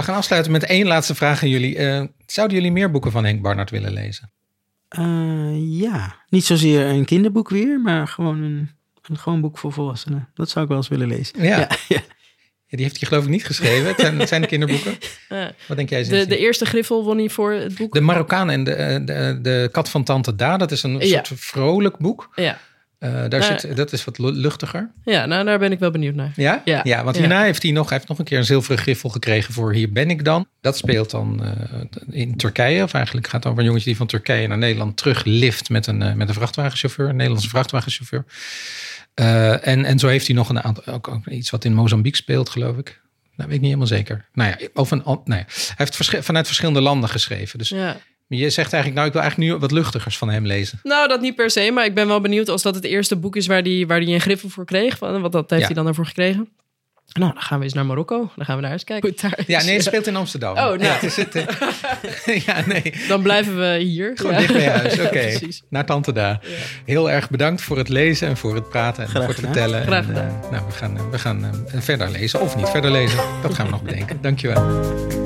We gaan afsluiten met één laatste vraag aan jullie. Eh, zouden jullie meer boeken van Henk Barnard willen lezen? Eh, ja, niet zozeer een kinderboek weer, maar gewoon een, een gewoon boek voor volwassenen. Dat zou ik wel eens willen lezen. Ja. ja, ja. Ja, die heeft hij geloof ik niet geschreven. Het zijn, het zijn de kinderboeken. Wat denk jij, De, de eerste griffel won hij voor het boek. De Marokkaan en de, eh, de, de kat van Tante Da. Dat is een Ja. soort vrolijk boek. Ja. Eh, daar Nou, zit, dat is wat lu- luchtiger. ja, nou daar ben ik wel benieuwd naar. Ja? Ja. want Ja. hierna heeft hij nog, hij heeft nog een keer een zilveren griffel gekregen voor Hier ben ik dan. Dat speelt dan eh, in Turkije. Of eigenlijk gaat het over een jongetje die van Turkije naar Nederland teruglift met een, eh, met een vrachtwagenchauffeur. Een Nederlandse vrachtwagenchauffeur. En, en zo heeft hij nog een aantal, ook, ook iets wat in Mozambique speelt, geloof ik. Nou, weet ik niet helemaal zeker. Nou ja, over een, nou ja. hij heeft vanuit verschillende landen geschreven. Dus Ja. Je zegt eigenlijk, nou, ik wil eigenlijk nu wat luchtigers van hem lezen. Nou, dat niet per se, maar ik ben wel benieuwd als dat het eerste boek is waar die, waar die een griffel voor kreeg. Wat wat dat heeft Ja. hij dan daarvoor gekregen? Nou, dan gaan we eens naar Marokko. Dan gaan we daar eens kijken daar is. Ja, nee, het speelt in Amsterdam. Oh, nou. Ja, het is het, ja nee. Dan blijven we hier. Gewoon Ja. dicht bij huis, oké. Precies. Naar Tante Da. Heel erg bedankt voor het lezen en voor het praten en Graag voor het gedaan. vertellen. Graag En, gedaan. eh, nou, we gaan, eh, we gaan eh, verder lezen of niet verder lezen. Dat gaan we nog bedenken. Dankjewel.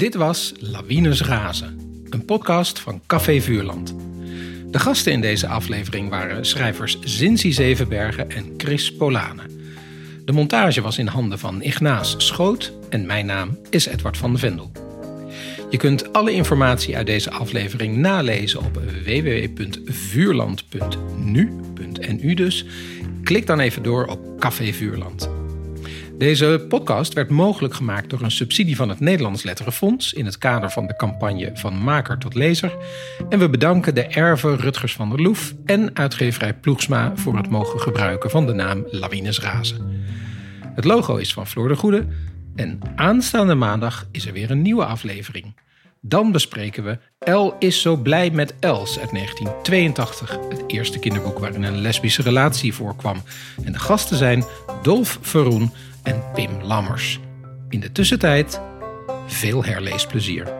Dit was Lawines Razen, een podcast van Café Vuurland. De gasten in deze aflevering waren schrijvers Zinzi Zevenbergen en Chris Polane. De montage was in handen van Ignaas Schoot en mijn naam is Edward van de Vendel. Je kunt alle informatie uit deze aflevering nalezen op www.vuurland.nu.nu dus. Klik dan even door op Café Vuurland. Deze podcast werd mogelijk gemaakt door een subsidie van het Nederlands Letterenfonds in het kader van de campagne Van Maker tot Lezer. En we bedanken de erven Rutgers van der Loef en uitgeverij Ploegsma voor het mogen gebruiken van de naam Lawines Razen. Het logo is van Floor de Goede en aanstaande maandag is er weer een nieuwe aflevering. Dan bespreken we El is zo blij met Els uit 1982. Het eerste kinderboek waarin een lesbische relatie voorkwam. En de gasten zijn Dolf Verroen en Pim Lammers. In de tussentijd veel herleesplezier.